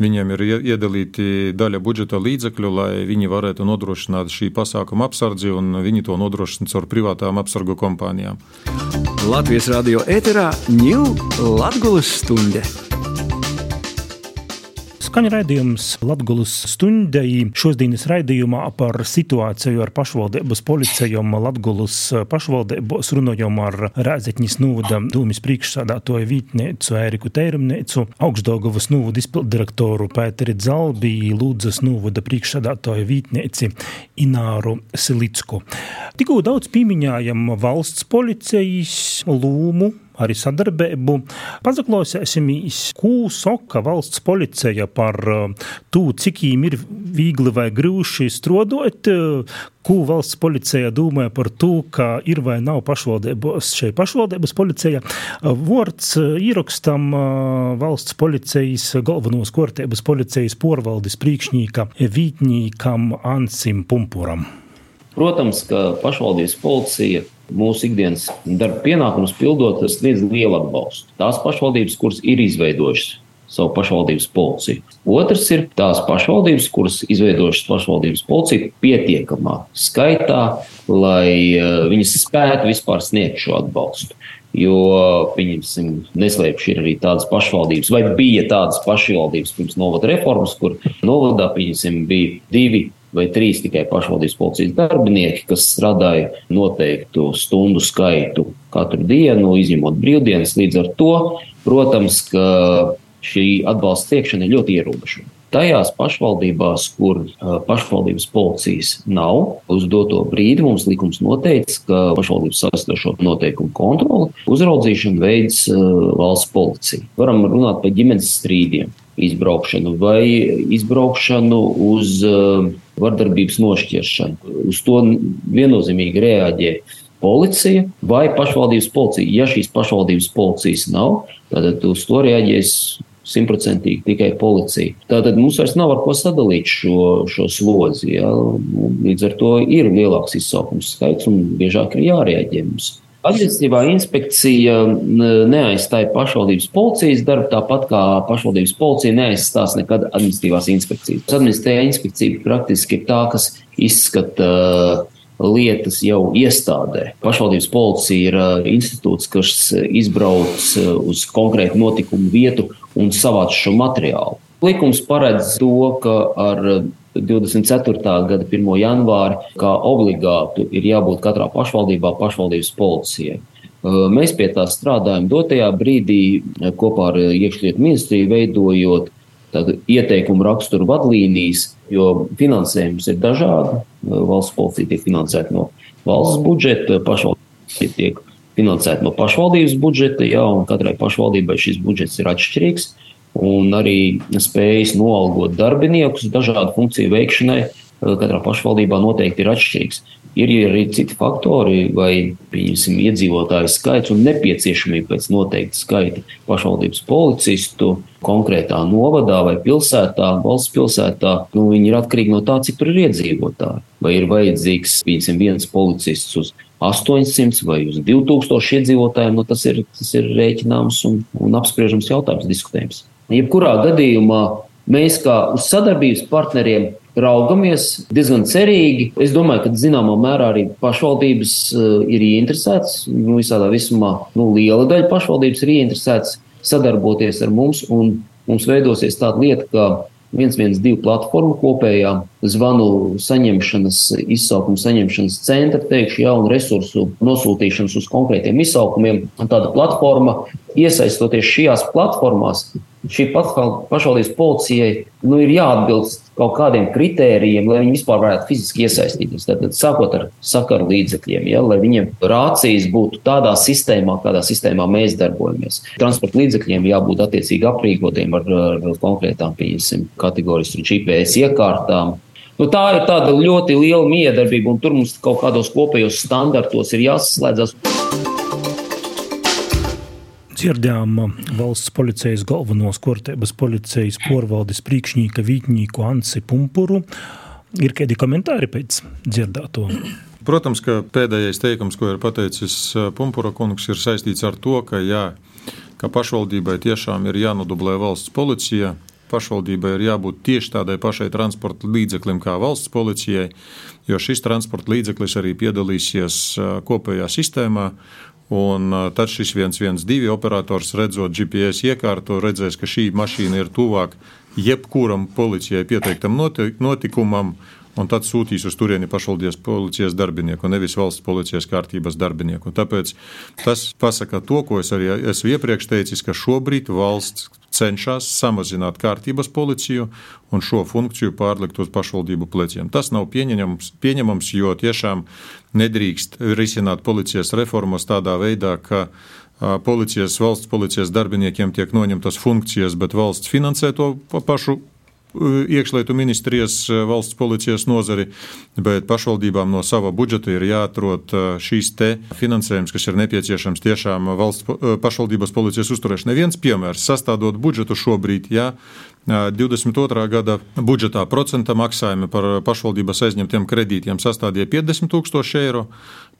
viņiem ir iedalīti daļa budžeta līdzekļu, lai viņi varētu nodrošināt šī pasākuma apsardzi, un viņi to nodrošina caur privātām apsargu kompānijām. Latvijas radio ēterā ņūl Latgulas stunde skan raidījums Latvijas stundai. Šodienas raidījumā par situāciju ar pašvaldības policijām Latvijas pašvaldībos runājam ar Rēzekņas novada dūmis priekšsādātoju vītniecu Ēriku Teirumniecu, augstdaugavas novada izpildirektoru Pēteri Dzalbī, Lūdzas novada priekšsādātoju vītnieci Ināru Silicku. Tikko daudz pieminējam valsts policijas lūmu arī sadarbību. Pazaklausīsimies, ko saka valsts policija par uh, to, cik viņiem ir viegli vai grūti strādāt. Uh, ko valsts policija domā par to, ka ir vai nav pašvaldības šeit pašvaldības policija. Uh, Vārds ierakstam valsts policijas galvenos kārtības policijas porvaldes priekšnieka Vītņīkam Ansim Pumpuram. Protams, ka pašvaldības policija mūsu ikdienas darba pienākumus pildot, sniedz lielu atbalstu. Tās pašvaldības, kuras ir izveidojušas savu pašvaldības policiju. Otrs ir tās pašvaldības, kuras izveidojušas pašvaldības policiju pietiekamā skaitā, lai uh, viņas spētu vispār sniegt šo atbalstu. Jo, pieņemsim, neslēpšu, ir arī tādas pašvaldības, vai bija tādas pašvaldības pirms novada reformas, kur novadā, pieņemsim, bija divi vai trīs tikai pašvaldības policijas darbinieki, kas strādāja noteiktu stundu skaitu katru dienu, izņemot brīvdienas. Līdz ar to, protams, ka šī atbalsta sniegšana ir ļoti ierobežota. Tajās pašvaldībās, kur uh, pašvaldības policijas nav, uz doto brīdi mums likums noteica, ka pašvaldības sastāvdaļo noteikumu kontroli uzraudzīšanu veids uh, valsts policija. Varam runāt par ģimenes strīdiem, izbraukšanu vai izbraukšanu uz uh, vardarbības nošķiršanu. Uz to viennozīmīgi reaģē policija vai pašvaldības policija. Ja šīs pašvaldības policijas nav, tad uz to reaģēs simtprocentīgi tikai policija. Tātad mums vairs nav ar ko sadalīt šo, šo slodzi. Ja? Līdz ar to ir lielāks izsaukums skaits un biežāk ir jārēģē mums. Administratīvā inspekcija neaizstāja pašvaldības policijas darbu, tāpat kā pašvaldības policija neaizstās nekad administratīvās inspekcijas. Administratīvā inspekcija praktiski ir tā, kas izskata lietas jau iestādē. Pašvaldības policija ir institūts, kas izbrauc uz konkrētu notikumu vietu un savāc šo materiālu. Likums paredz to, ka ar 24. gada 1. janvāri kā obligātu ir jābūt katrā pašvaldībā pašvaldības policijai. Mēs pie tā strādājam dotajā brīdī kopā ar iekšlietu ministriju, veidojot ieteikumu raksturu vadlīnijas, jo finansējums ir dažādi. Valsts policija tiek finansēta no valsts budžeta, pašvaldība tiek finansēta no pašvaldības budžeta, jā, un katrai pašvaldībai šis budžets ir atšķirīgs. Un arī spējas noalgot darbiniekus dažādu funkciju veikšanai katrā pašvaldībā noteikti ir atšķirīgs. Ir arī citi faktori, vai pieņemsim iedzīvotāju skaits un nepieciešamība pēc noteikta skaita pašvaldības policistu konkrētā novadā vai pilsētā, valsts pilsētā. Nu, viņi ir atkarīgi no tā, cik tur ir iedzīvotāji. Vai ir vajadzīgs pieņemsim, viens policists uz 800 vai uz 2000 iedzīvotājiem, nu, tas, ir, tas ir rēķināms un, un apspriežams jautājums, diskutējams. Jebkurā gadījumā mēs kā uz sadarbības partneriem raugamies diezgan cerīgi. Es domāju, ka zināmā mērā arī pašvaldības uh, ir ieinteresētas. Nu, visādā visumā nu, liela daļa pašvaldības ir ieinteresētas sadarboties ar mums, un mums veidosies tāda lieta, ka 112 platformu kopējā zvanu saņemšanas, izsaukumu saņemšanas centra, teikšu, ja, un resursu nosūtīšanas uz konkrētiem izsaukumiem. Tāda platforma, iesaistoties šajās platformās, šī pašvaldības policijai nu, ir jāatbilst kaut kādiem kritērijiem, lai viņi vispār varētu fiziski iesaistīties. Tad, sākot ar sakaru līdzekļiem, ja, lai viņiem rācijas būtu tādā sistēmā, kādā sistēmā mēs darbojamies. Transporta līdzekļiem jābūt attiecīgi aprīkotiem ar, ar konkrētām kategorijas GPS iekārtām. Nu, tā ir tāda ļoti liela miedarbība, un tur mums kaut kādos kopējos standartos ir jāsaslēdzas dzirdējām valsts policijas galvenos kortēbas policijas porvaldes priekšnieka vītņīku Ansi Pumpuru. Ir kādi komentāri pēc dzirdēto? Protams, ka pēdējais teikums, ko ir pateicis Pumpura kungs, ir saistīts ar to, ka, jā, ka pašvaldībai tiešām ir jānodublē valsts policija. Pašvaldībai ir jābūt tieši tādai pašai transporta līdzeklim kā valsts policijai, jo šis transporta līdzeklis arī piedalīsies kopējā sistēmā Un tad šis 112 operators redzot GPS iekārtu, redzēs, ka šī mašīna ir tuvāk jebkuram policijai pieteiktam notikumam, un tad sūtīs uz turieni pašvaldības policijas darbinieku, nevis valsts policijas kārtības darbinieku. Tāpēc tas pasaka to, ko es arī esmu iepriekš teicis, ka šobrīd valsts cenšas samazināt kārtības policiju un šo funkciju pārlikt uz pašvaldību pleciem. Tas nav pieņemams, pieņemams jo tiešām nedrīkst risināt policijas reformas tādā veidā, ka policijas, valsts policijas darbiniekiem tiek noņemtas funkcijas, bet valsts finansē to pašu iekšlietu ministrijas valsts policijas nozari, bet pašvaldībām no sava budžeta ir jāatrod šīs te finansējums, kas ir nepieciešams tiešām valsts pašvaldības policijas uzturēšanai. Viens piemērs - sastādot budžetu šobrīd, ja 22. gada budžetā procenta maksājumi par pašvaldības aizņemtiem kredītiem sastādīja 50 tūkstoši eiro,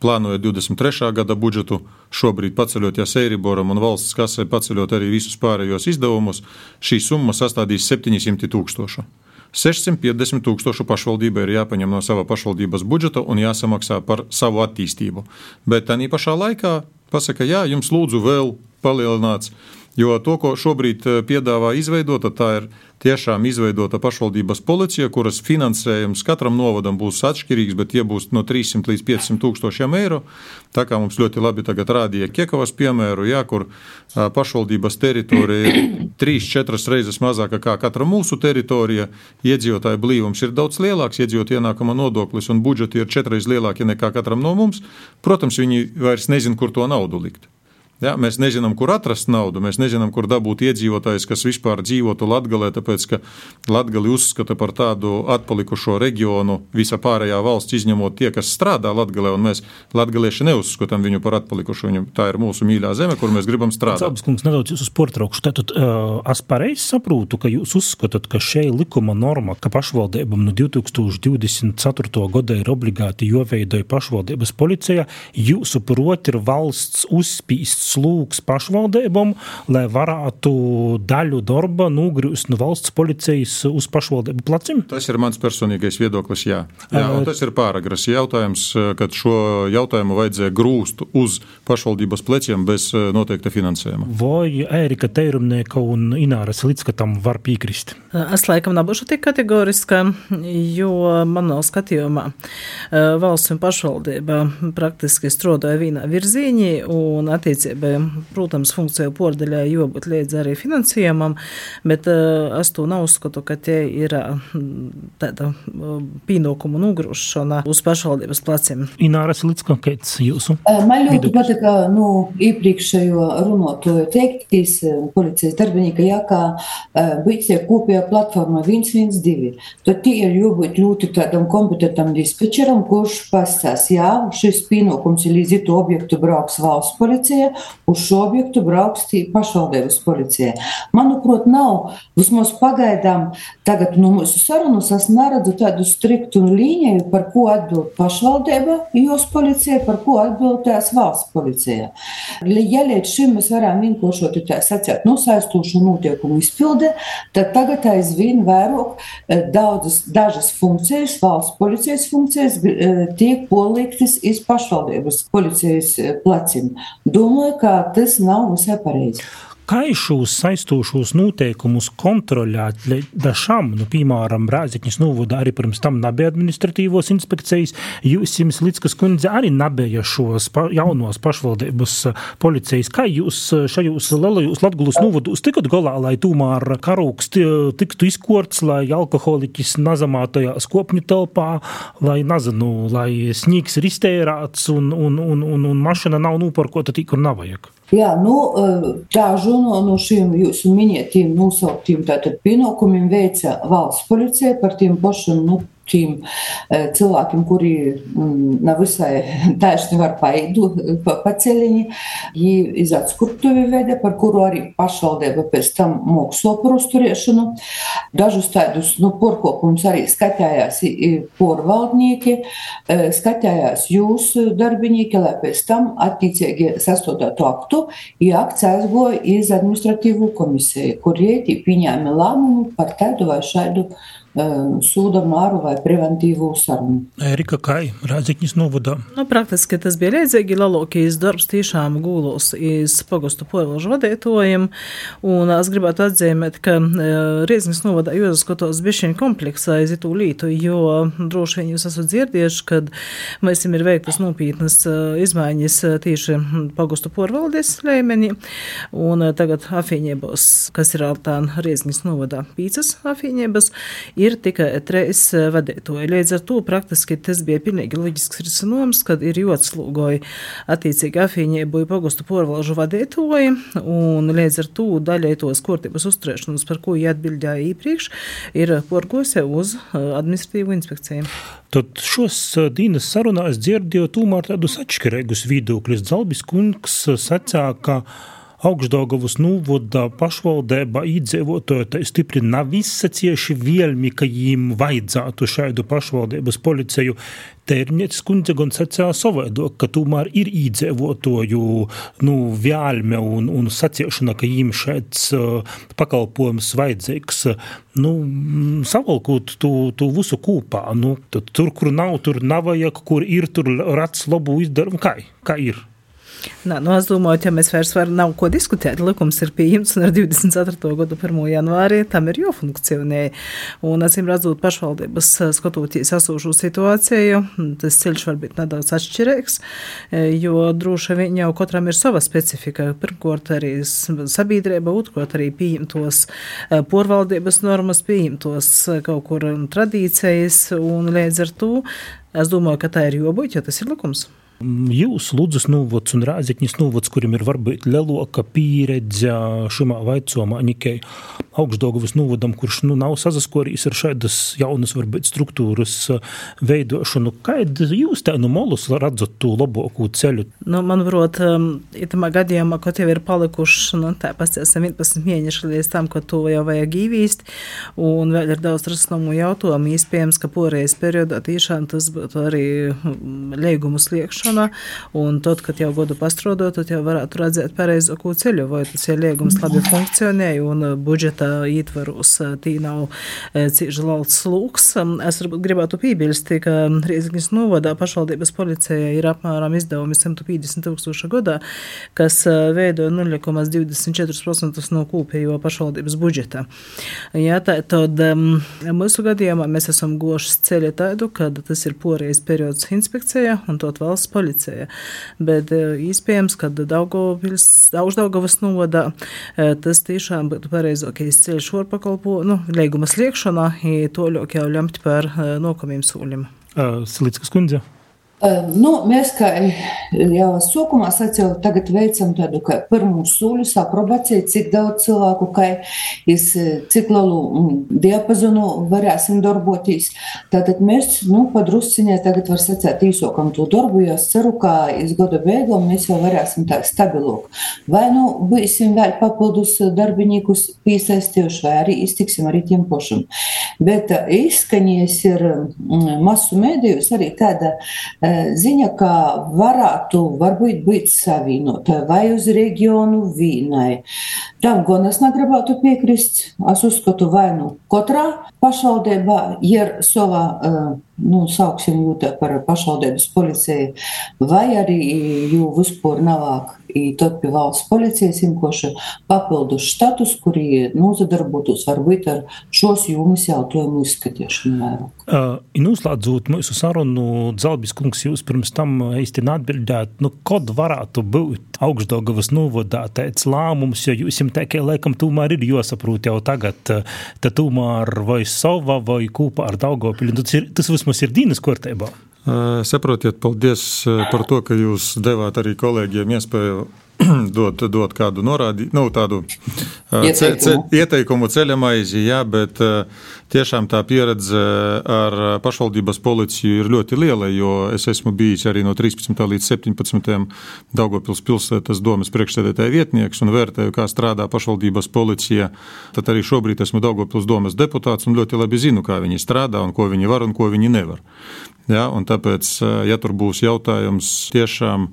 plānojot 23. gada budžetu, šobrīd paceļot ja Eiriboram un valsts kasē paceļot arī visus pārējos izdevumus, šī summa sastādīs 700 tūkstošu. 650 tūkstošu pašvaldībai ir jāpaņem no sava pašvaldības budžeta un jāsamaksā par savu attīstību. Bet tā pašā laikā pasaka, jā, jums lūdzu vēl palielināts. Jo to, ko šobrīd piedāvā izveidot, tā ir tiešām izveidota pašvaldības policija, kuras finansējums katram novadam būs atšķirīgs, bet tie būs no 300 līdz 500 tūkstošiem eiro. Tā kā mums ļoti labi tagad rādīja Kiekavas piemēru, jā, kur pašvaldības teritorija ir 3-4 reizes mazāka kā katra mūsu teritorija, iedzīvotāju blīvums ir daudz lielāks, iedzīvotāju ienākuma nodoklis un budžeti ir četreiz lielāki nekā katram no mums. Protams, viņi vairs nezin, kur to naudu likt. Ja, mēs nezinām, kur atrast naudu, mēs nezinām, kur dabūt iedzīvotājus, kas vispār dzīvotu Latvijā, tāpēc ka Latvija uzskata par tādu atpalikušo reģionu visā pārējā valsts, izņemot tie, kas strādā Latvijā, mēs latvieši neuzskatām viņu par atpalikušu. Viņu, tā ir mūsu mīļā zeme, kur mēs gribam strādāt. Abas kungs nedaudz jūs uz portraukšu. Tātad uh, es pareizi saprotu, ka jūs uzskatāt, ka šī likuma norma, ka pašvaldībam no 2024. gada ir obligāti jāveidoja pašvaldības policija, jūsu proti ir valsts uzspīsts slūgs pašvaldībām, lai varētu daļu darba nogrūst no valsts policijas uz pašvaldību pleciem? Tas ir mans personīgais viedoklis, jā. jā tas ir pāragras jautājums, kad šo jautājumu vajadzēja grūst uz pašvaldības pleciem bez noteikta finansējuma. Vai Ērika Teirumnieka un Ināras Litskatam var piekrist? Es laikam nebūšu tik kategoriska, jo manā skatījumā valsts un pašvaldība praktiski strādāja vienā virzienī un attiecībā protams, funkciju pordaļai jābūt līdz arī finansējumam, bet uh, es to neuzskatu, ka tie ir uh, tāda uh, pienākumu nogrūšana uz pašvaldības pleciem. Ināras Litska, kāds jūsu? Man ļoti patika, nu, iepriekšējo runātoju teiktīs policijas darbinieka, jā, kā bija kopējā platforma 112. Tad tie ir jābūt ļoti tādam kompetentam dispečeram, kurš pasās, jā, šis pienākums ir līdz to objektu brauks valsts policija, uz šo objektu brauks pašvaldības policija. Manuprāt, nav vismaz pagaidām, tagad no mūsu sarunas es neredzu tādu striktu līniju, par ko atbild pašvaldība, jos policija, par ko atbildēs valsts policija. Ja līdz šim mēs varam vienkāršot tā sacīt nosaistošu notiekumu izpildi, tad tagad aizvien vairāk eh, daudzas, dažas funkcijas, valsts policijas funkcijas eh, tiek poliktas iz pašvaldības policijas eh, plecim. Domāju, ka tas nav visai pareizi kā šos saistošos noteikumus kontrolēt dažām, nu, piemēram, Rāzikņas novodā arī pirms tam nebija administratīvos inspekcijas, jūs Līdzkas kundze arī nebija šos pa, jaunos pašvaldības policijas. Kā jūs šajos lielajos Latgulas novodos tikat galā, lai tomēr karūks tiktu izkorts, lai alkoholiķis nazamātajā skopņu telpā, lai, nezinu, lai sniegs ir iztērāts un, un, un, un, un mašina nav nūparkota tik, kur nav vajag? Jā, nu, dažu no, no šiem jūsu minētiem nosauktiem pienākumiem veica valsts policija par tiem pašiem nu, tiem cilvēkiem, kuri mm, nav visai taisni var paidu pa, pa ceļiņi, viņi iz atskurtuvi veda, par kuru arī pašvaldība pēc tam mūk sopu uzturēšanu. Dažus tādus, nu, porkopums arī skatījās porvaldnieki, skatījās jūs darbinieki, lai pēc tam attiecīgi sastādātu aktu, ja akts aizgoja iz administratīvu komisiju, kur ieti pieņēma lēmumu par tādu vai šādu sūda māru vai preventīvu sarunu. Erika Kai, Rāzikņas novadā. Nu, praktiski tas bija liedzīgi, lalokijas darbs tiešām gūlos iz pagostu poilžu vadētojiem, un es gribētu atzīmēt, ka Riezņas novadā jūzaskatos bišķiņ kompleksā aiz itū lītu, jo droši vien jūs esat dzirdieši, kad mēs ir veiktas nopietnas izmaiņas tieši pagostu porvaldes līmenī, un tagad afiņiebos, kas ir altā Riezņas novadā pīcas afiņiebas, ir tikai trīs eh, vadītāji. Līdz ar to praktiski tas bija pilnīgi loģisks risinājums, kad ir joatslūgoja attiecīgi afīņiebu pogostu porvalžu vadītāji, un līdz ar to daļai tos kārtības uzturēšanas, par ko jāatbildēja iepriekš, ir porgose uz eh, administratīvu inspekciju. Tad šos eh, dienas sarunās dzirdēju tomēr tādus atšķirīgus viedokļus. Zalbis kungs sacīja, ka Augstdaugavas novada pašvaldība iedzīvotāji tā stipri nav izsacieši vielmi, ka jīm vajadzētu šādu pašvaldības policiju. Tērņets kundze gan sacīja savādāk, ka tomēr ir iedzīvotāju nu, vēlme un, un saciešana, ka jīm šāds uh, pakalpojums vajadzīgs. Nu, savalkot to, to visu kopā, nu, tur, kur nav, tur nav vajag, kur ir, tur rats labu izdarbu. Kā, kā ir? Nā, nu, es domāju, ja mēs vairs var, nav ko diskutēt, likums ir pieņemts un ar 24. gadu 1. janvārī tam ir jāfunkcionē. Un, acīm redzot, pašvaldības skatoties esošo situāciju, tas ceļš var būt nedaudz atšķirīgs, jo droši vien jau katram ir sava specifika. Pirmkārt, arī sabiedrība, otrkārt, arī pieņemtos porvaldības normas, pieņemtos kaut kur tradīcijas, un līdz ar to es domāju, ka tā ir jābūt, jo tas ir likums. Jūs, Lūdzes novads un Rāzikņas novads, kuriem ir varbūt lielāka pieredze šajā vaicomā, Nikai augstdogavas novadam, kurš nu, nav sazaskorījis ar šādas jaunas, varbūt, struktūras veidošanu. Kāda jūs tā no molus redzat to labāko ceļu? Nu, manuprāt, itamā gadījumā, kaut jau ir palikuši, nu, tā pastāstam 11 mēneši līdz tam, ka to jau vajag īvīst, un vēl ir daudz rasnomu jautājumu, iespējams, ka poreiz periodā tiešām tas būtu arī līgumu sliekšana likumdošanā, un tad, kad jau godu pastrodot, tad jau varētu redzēt pareizāko ceļu, vai tas ir liegums labi funkcionē, un uh, budžeta ietvaros uh, tī nav uh, cieši lauts lūks. Um, es gribētu piebilst, ka Rīzaknis novadā pašvaldības policija ir apmēram izdevumi 150 tūkstoši gadā, kas veido 0,24% no kopējo pašvaldības budžeta. Jā, tā, tad um, mūsu gadījumā mēs esam goši ceļa tādu, kad tas ir porijas periods inspekcijā un tot valsts policija policija. Bet iespējams, ka Augstdaugavas novadā tas tiešām būtu pareizākais ceļš var pakalpo, nu, līguma sliekšanā, to ļoti jau lemt par nokamiem soļiem. Slītskas kundze. Nu, mēs, kā jau sākumā sacīju, tagad veicam tādu pirmo soļu, aprobāciju, cik daudz cilvēku, kā es, cik lielu diapazonu varēsim darboties. Tātad mēs, nu, padrusciņā tagad var sacīt īsokam to darbu, jo es ceru, ka iz gada beigām mēs jau varēsim tā stabilāk. Vai nu būsim vēl papildus darbiniekus piesaistījuši, vai arī iztiksim arī tiem pašam. Bet izskaņies ir masu mēdījus arī tāda ziņa, ka varētu varbūt būt savienota vai uz reģionu vīnai. Tam gan es negribētu piekrist. Es uzskatu, vai nu katrā pašvaldībā ir sava, nu, sauksim jūtā par pašvaldības policiju, vai arī jū vispār navāk i tad pie valsts policijas imkoši papildus štatus, kuri nozadarbotos varbūt ar šos jūmas jautājumu izskatīšanu vairāk. Uh, Noslēdzot mūsu sarunu, Zalbis kungs, jūs pirms tam īsti atbildējāt, nu, kod varētu būt augstdogavas novadā tāds lēmums, jo jūs jums tikai laikam tomēr ir jāsaprot jau tagad, tad tomēr vai sava vai kūpa ar Daugopili, tas, ir, tas vismaz ir dīnas kārtībā. Saprotiet, paldies par to, ka jūs devāt arī kolēģiem iespēju dot, dot kādu norādījumu, nu, tādu ce, ce, ieteikumu ceļa maizi, jā, bet tiešām tā pieredze ar pašvaldības policiju ir ļoti liela, jo es esmu bijis arī no 13. līdz 17. Daugopils pilsētas domas priekšsēdētāja vietnieks un vērtēju, kā strādā pašvaldības policija. Tad arī šobrīd esmu Daugopils domas deputāts un ļoti labi zinu, kā viņi strādā un ko viņi var un ko viņi nevar. Ja, tāpēc, ja tur būs jautājums, tiešām,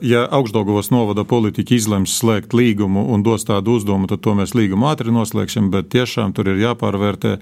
ja augstdagovas novada politika izlems slēgt līgumu un dos tādu uzdevumu, tad to mēs līgumu ātri noslēgsim, bet tiešām tur ir jāpārvērtē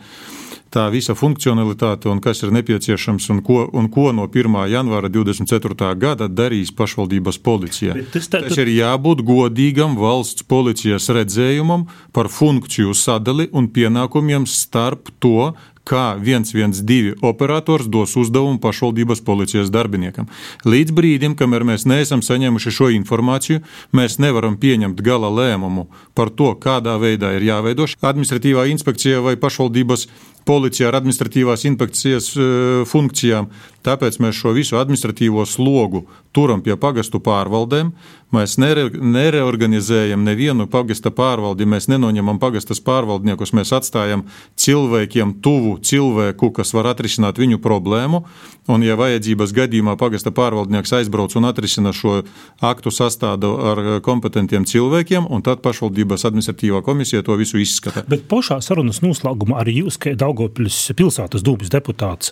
tā visa funkcionalitāte un kas ir nepieciešams un ko, un ko no 1. janvāra 2024. gada darīs pašvaldības policija. Tas, tā, tas ir jābūt godīgam valsts policijas redzējumam par funkciju sadali un pienākumiem starp to, kā 112 operators dos uzdevumu pašvaldības policijas darbiniekam. Līdz brīdim, kamēr mēs neesam saņēmuši šo informāciju, mēs nevaram pieņemt gala lēmumu par to, kādā veidā ir jāveido administratīvā inspekcija vai pašvaldības policija ar administratīvās inspekcijas e, funkcijām. Tāpēc mēs šo visu administratīvo slogu turam pie pagastu pārvaldēm. Mēs nere, nereorganizējam nevienu pagasta pārvaldi, mēs nenoņemam pagastas pārvaldniekus, mēs atstājam cilvēkiem tuvu cilvēku, kas var atrisināt viņu problēmu. Un, ja vajadzības gadījumā pagasta pārvaldnieks aizbrauc un atrisina šo aktu sastādu ar kompetentiem cilvēkiem, tad pašvaldības administratīvā komisija to visu izskata. Bet pašā sarunas noslēgumā arī jūs, kā Daugopils pilsētas dūmas deputāts.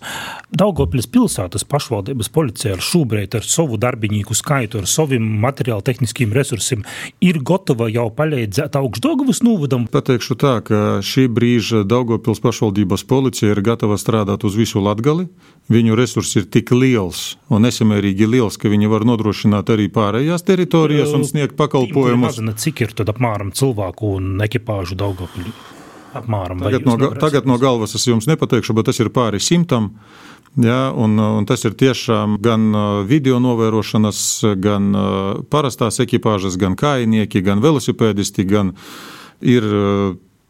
Daugopils pilsētas pašvaldības policija ar šobrīd ar savu darbinieku skaitu, ar saviem materiālu tehniskiem resursiem ir gatava jau palīdzēt augstdogavas novadam. Pateikšu tā, ka šī brīža Daugopils pašvaldības policija ir gatava strādāt uz visu Latgali. Viņu resurs ir tik liels un nesamērīgi liels, ka viņi var nodrošināt arī pārējās teritorijas un sniegt pakalpojumus. Cik ir tad apmēram cilvēku un ekipāžu Daugopilī? Apmēram, tagad, no, tagad no galvas es jums nepateikšu, bet tas ir pāri simtam. Ja, un, un tas ir tiešām gan video novērošanas, gan parastās ekipāžas, gan kājnieki, gan velosipēdisti, gan ir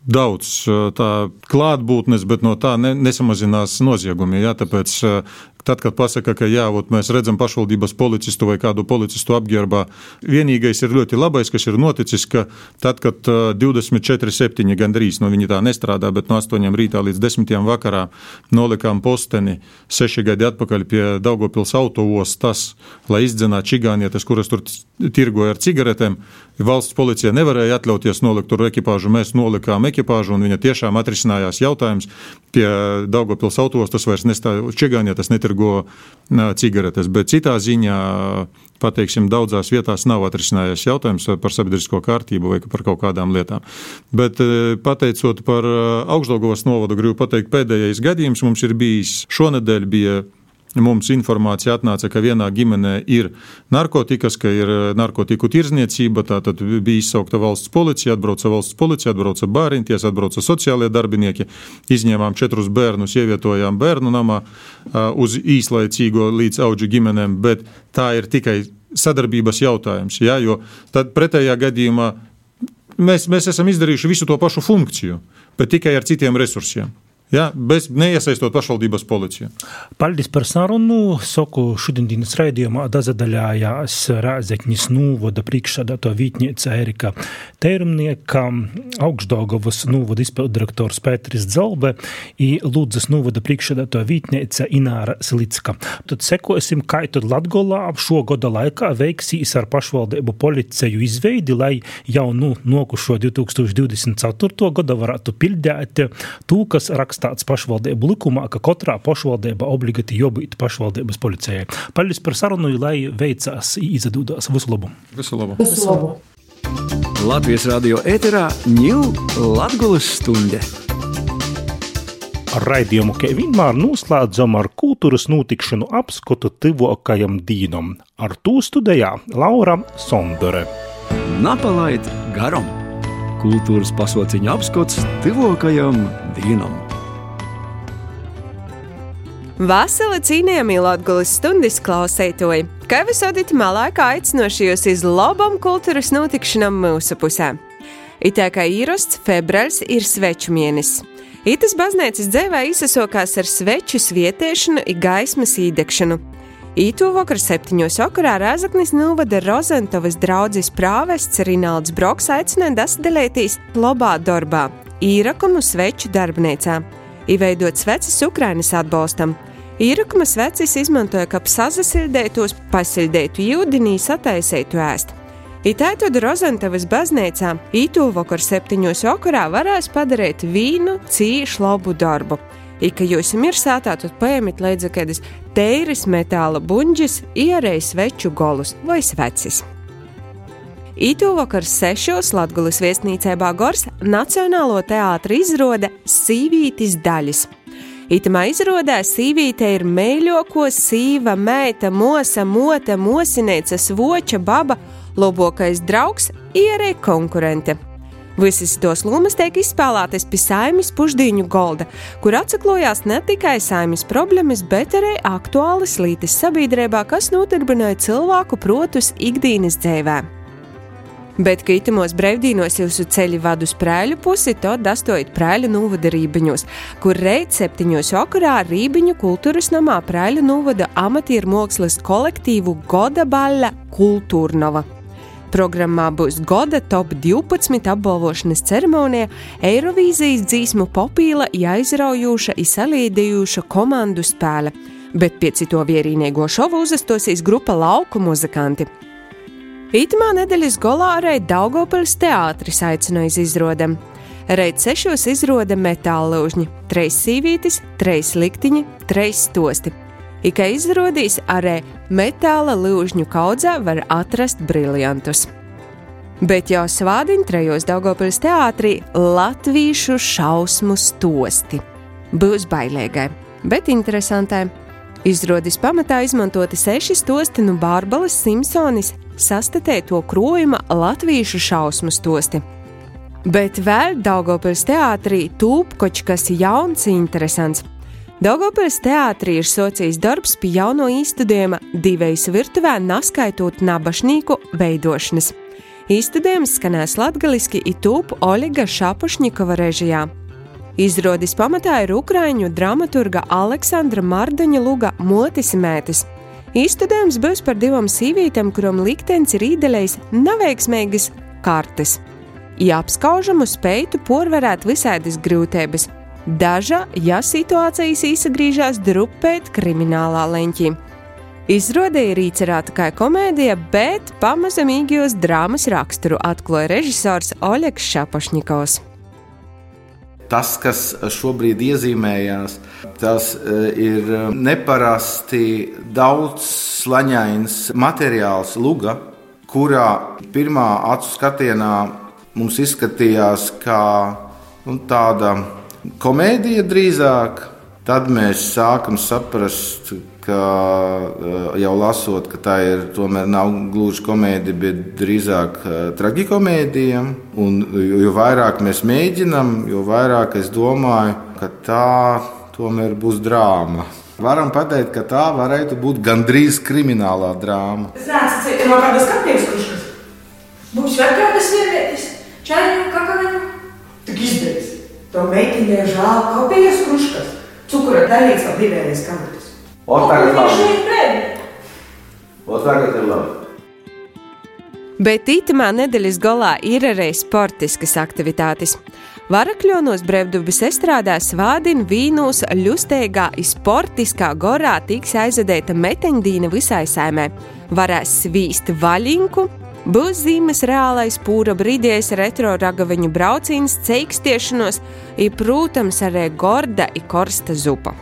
daudz tā klātbūtnes, bet no tā ne, nesamazinās noziegumi. Ja, tāpēc Tad, kad pasaka, ka jā, mēs redzam pašvaldības policistu vai kādu policistu apģērbā, vienīgais ir ļoti labais, kas ir noticis, ka tad, kad 24,7 gandrīz no nu, viņi tā nestrādā, bet no 8 rītā līdz 10 vakarā nolikām posteni seši gadi atpakaļ pie Daugopils autoostas, lai izdzinātu čigānietes, kuras tur tirgoja ar cigaretēm. Valsts policija nevarēja atļauties nolikt tur ekipāžu. Mēs nolikām ekipāžu, un viņa tiešām atrisinājās jautājums. Pie Daugopils autoostas vairs nestāja čigānietes, netirgoja netirgo cigaretes. Bet citā ziņā, pateiksim, daudzās vietās nav atrisinājies jautājums par sabiedrisko kārtību vai par kaut kādām lietām. Bet pateicot par augstdagovas novadu, gribu pateikt, pēdējais gadījums mums ir bijis šonadēļ bija Mums informācija atnāca, ka vienā ģimenē ir narkotikas, ka ir eh, narkotiku tirzniecība. Tātad bija izsaukta valsts policija, atbrauca valsts policija, atbrauca bāriņties, atbrauca sociālie darbinieki. Izņēmām četrus bērnus, ievietojām bērnu namā eh, uz īslaicīgo līdz auģu ģimenēm, bet tā ir tikai sadarbības jautājums. Ja, jo tad pretējā gadījumā mēs, mēs esam izdarījuši visu to pašu funkciju, bet tikai ar citiem resursiem. Ja, bez neiesaistot pašvaldības policiju. Paldies par sarunu. Soku šodienas raidījumā dazadaļājās Rāzekņas nūvoda priekšsādāto vītniece Erika Teirumnieka, Augstdaugavas nūvoda izpildirektors Pēteris Dzalbe i Lūdzas nūvoda priekšsādāto vītniece Ināra Slicka. Tad sekosim, kā tad Latgolā šo gada laikā veiksīs ar pašvaldību policiju izveidi, lai jau nu nokušo 2024. gada varētu pildēt tū, kas raksta rakstīts pašvaldību likumā, ka katrā pašvaldībā obligāti jābūt pašvaldības policijai. Paldies par sarunu, lai veicās izdodās visu labu. Visu labu. Visu labu. Latvijas radio ēterā ņūl Latgulas stunde. Raidījumu, kā vienmēr, noslēdzam ar kultūras notikšanu apskatu tuvākajam dīnam. Ar to studijā Laura Sondore. Napalaid garam! Kultūras pasauciņa apskats tuvākajam dīnam. Vasarā cīnījāmies Latvijas stundas klausētoji, kā visādi malākā aicinošajos iz labam kultūras notikšanām mūsu pusē. Itā kā īrosts februāris ir sveču mēnesis. Itas baznīcas dzēvē izsasokās ar sveču svietiešanu un gaismas īdekšanu. Īto vakar septiņos vakarā Rēzaknis novada Rozentovas draudzes prāvests Rinalds Broks aicināja dasadalētīs labā darbā, īrakumu sveču darbnīcā, izveidot sveces Ukrainas atbalstam – Īrukuma svecis izmantoja, kā sazasildētos, pasildētu jūdenī, sataisētu ēst. Itētod Rozentavas baznīcā ītūvokar septiņos vakarā varēs padarīt vīnu cīšu labu darbu. Ika jūs ir sātā, tad paēmit līdzi kādas teiris metāla buņģis, ierējas sveču golus vai svecis. Ītūvokar sešos Latgulis viesnīcē Bāgors Nacionālo teātra izrāde Sīvītis daļas – Itamā izrādās sīvīte ir mēļoko, sīva, meita, mosa, mota, mosinēca, svoča, baba, labākais draugs, ierē konkurente. Visas tos lomas tiek izspēlētas pie saimnes pušdīņu golda, kur atsaklojās ne tikai saimnes problēmas, bet arī aktuālas lītes sabiedrībā, kas nodarbināja cilvēku protus ikdienas dzīvēm. Bet, kad itimos brīvdienos jūsu ceļi vada uz prēļu pusi, tad dastojiet prēļu novada rībiņos, kur reit septiņos vakarā Rībiņu kultūras namā prēļu novada amatieru mākslas kolektīvu Goda Baļa Kultūrnova. Programmā būs Goda top 12 apbalvošanas ceremonija, Eirovīzijas dzīsmu popīla, aizraujoša, izsalīdējuša komandu spēle, bet pie cito vierīniego šovu uzastosies grupa lauku muzikanti. Itamā nedēļas golā arī Daugopils teātris aicināja izrādēm. Reiz sešos izroda metāla lūžņi, treis sīvītis, treis liktiņi, treis stosti. Ika izrodīs arī metāla lūžņu kaudzē var atrast briljantus. Bet jau svādiņ trejos Daugopils teātrī latvīšu šausmu stosti. Būs bailīgai, bet interesantai. Izrādīs pamatā izmantoti seši stosti no Bārbalas Simpsonis sastatēto krojuma latviešu šausmu stosti. Bet vēl Daugopils teātrī tūp kaut kas jauns, interesants. Daugopils teātrī ir socijas darbs pie jauno īstudējuma divējas virtuvē, naskaitot nabašnīku veidošanas. Īstudējums skanēs latgaliski itūp Oļega Šapušņikova režijā. Izrādīs pamatā ir ukraiņu dramaturga Aleksandra Mardaņa luga Motis Mētis. Īstudējums būs par divām sīvītēm, kurām liktenis ir īdelējis neveiksmīgas kartes. Ja apskaužamu spētu porvarēt visādas grūtības, daža, ja situācijas īsagrīžās drupēt kriminālā leņķī. Izrādē ir īcerēta kā komēdija, bet pamazamīgajos drāmas raksturu atklāja režisors Oļegs Šapašņikovs. Tas, kas šobrīd iezīmējās, tas e, ir neparasti daudz slaņains materiāls, luga, kurā pirmā acu skatienā mums izskatījās kā nu, tāda komēdija drīzāk. Tad mēs sākam saprast, ka eh, jau lasot, ka tā ir tomēr nav gluži komēdija, bet drīzāk eh, tragikomēdija. Un jo vairāk mēs mēģinām, jo vairāk es domāju, ka tā tomēr būs drāma. Varam pateikt, ka tā varētu būt gandrīz kriminālā drāma. Es nezinu, no kādas skatuves krušas. Būs vēl kādas sievietes, čaļņu, kakaviņu. Tik izdarīs. To meitiņai žēl kopijas kruškas. Cukura daļīgs vēl divējais kamerā. O tagad labi. O tagad ir labi. Bet itamā nedēļas galā ir arī sportiskas aktivitātes. Varakļonos brevdubis estrādā svādina vīnos ļustēgā sportiskā gorā tiks aizadēta meteņdīna visai saimē. Varēs svīst vaļinku, būs zīmes reālais pūra brīdies retro ragaviņu braucīns, ceikstiešanos, ir, protams, arī gorda i korsta zupa.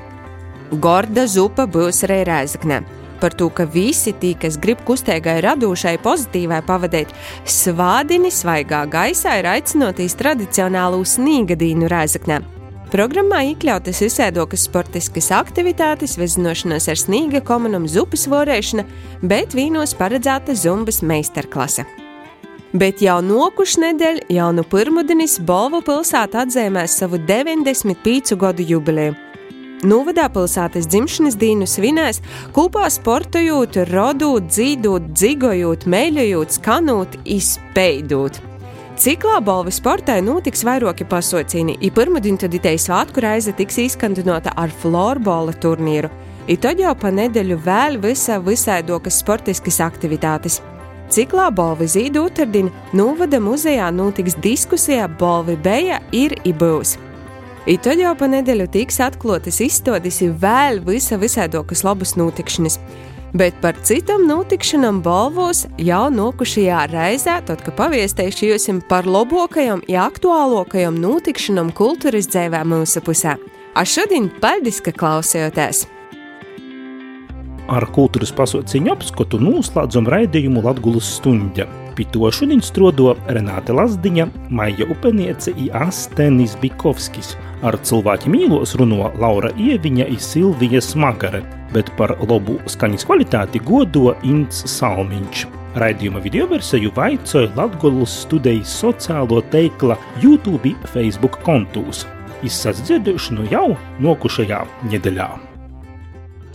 Gorda zupa būs arī rēzaknē. Par to, ka visi tie, kas grib kustēgai radošai pozitīvai pavadīt, svādini svaigā gaisā ir aicinotīs tradicionālu snīgadīnu rēzaknē. Programmā iekļautas izsēdokas sportiskas aktivitātes, vezinošanās ar snīga komunam zupas vorēšana, bet vīnos paredzēta zumbas meistarklase. Bet jau nokušu nedēļu, jau no pirmdienas Bolvu pilsēta atzīmēs savu 95 gadu jubileju. Novadā pilsētas dzimšanas dienu svinēs, kopā sportojot, rodot, dzīvot, dzigojot, mēļojot, skanot, izpeidot. Ciklā balvu sportai notiks vairāki pasaucīni, ir pirmdiena tad itēja svētku reize tiks izskandinota ar florbola turnīru, ir tad jau pa nedēļu vēl visa visaidokas sportiskas aktivitātes. Ciklā Bolvi zīdu otrdien Novada muzejā notiks diskusijā Bolvi Beja ir i būs. I tad jau pa nedēļu tiks atklātas izstādes vēl visa visādokas labas notikšanas. Bet par citām notikšanām balvos jau nokušajā reizē, tad, kad paviestēšu jums par labākajām, ja aktuālākajām notikšanām kultūras dzīvē mūsu pusē. Ar šodien paldies, ka klausījāties! Ar kultūras pasauciņu apskatu noslēdzam raidījumu Latvijas stundā. Pie to šodien strodo Renāte Lazdiņa, Maija Upeniece un Astenis Bikovskis – Ar cilvēku mīlos runā Laura Ieviņa un Silvija Smagare, bet par labu skaņas kvalitāti godo Ints Salmiņš. Raidījuma video versiju vaicoja Latvijas studijas sociālo teikla YouTube, Facebook kontūs. Izsaka dzirdēšanu jau nokušajā nedēļā.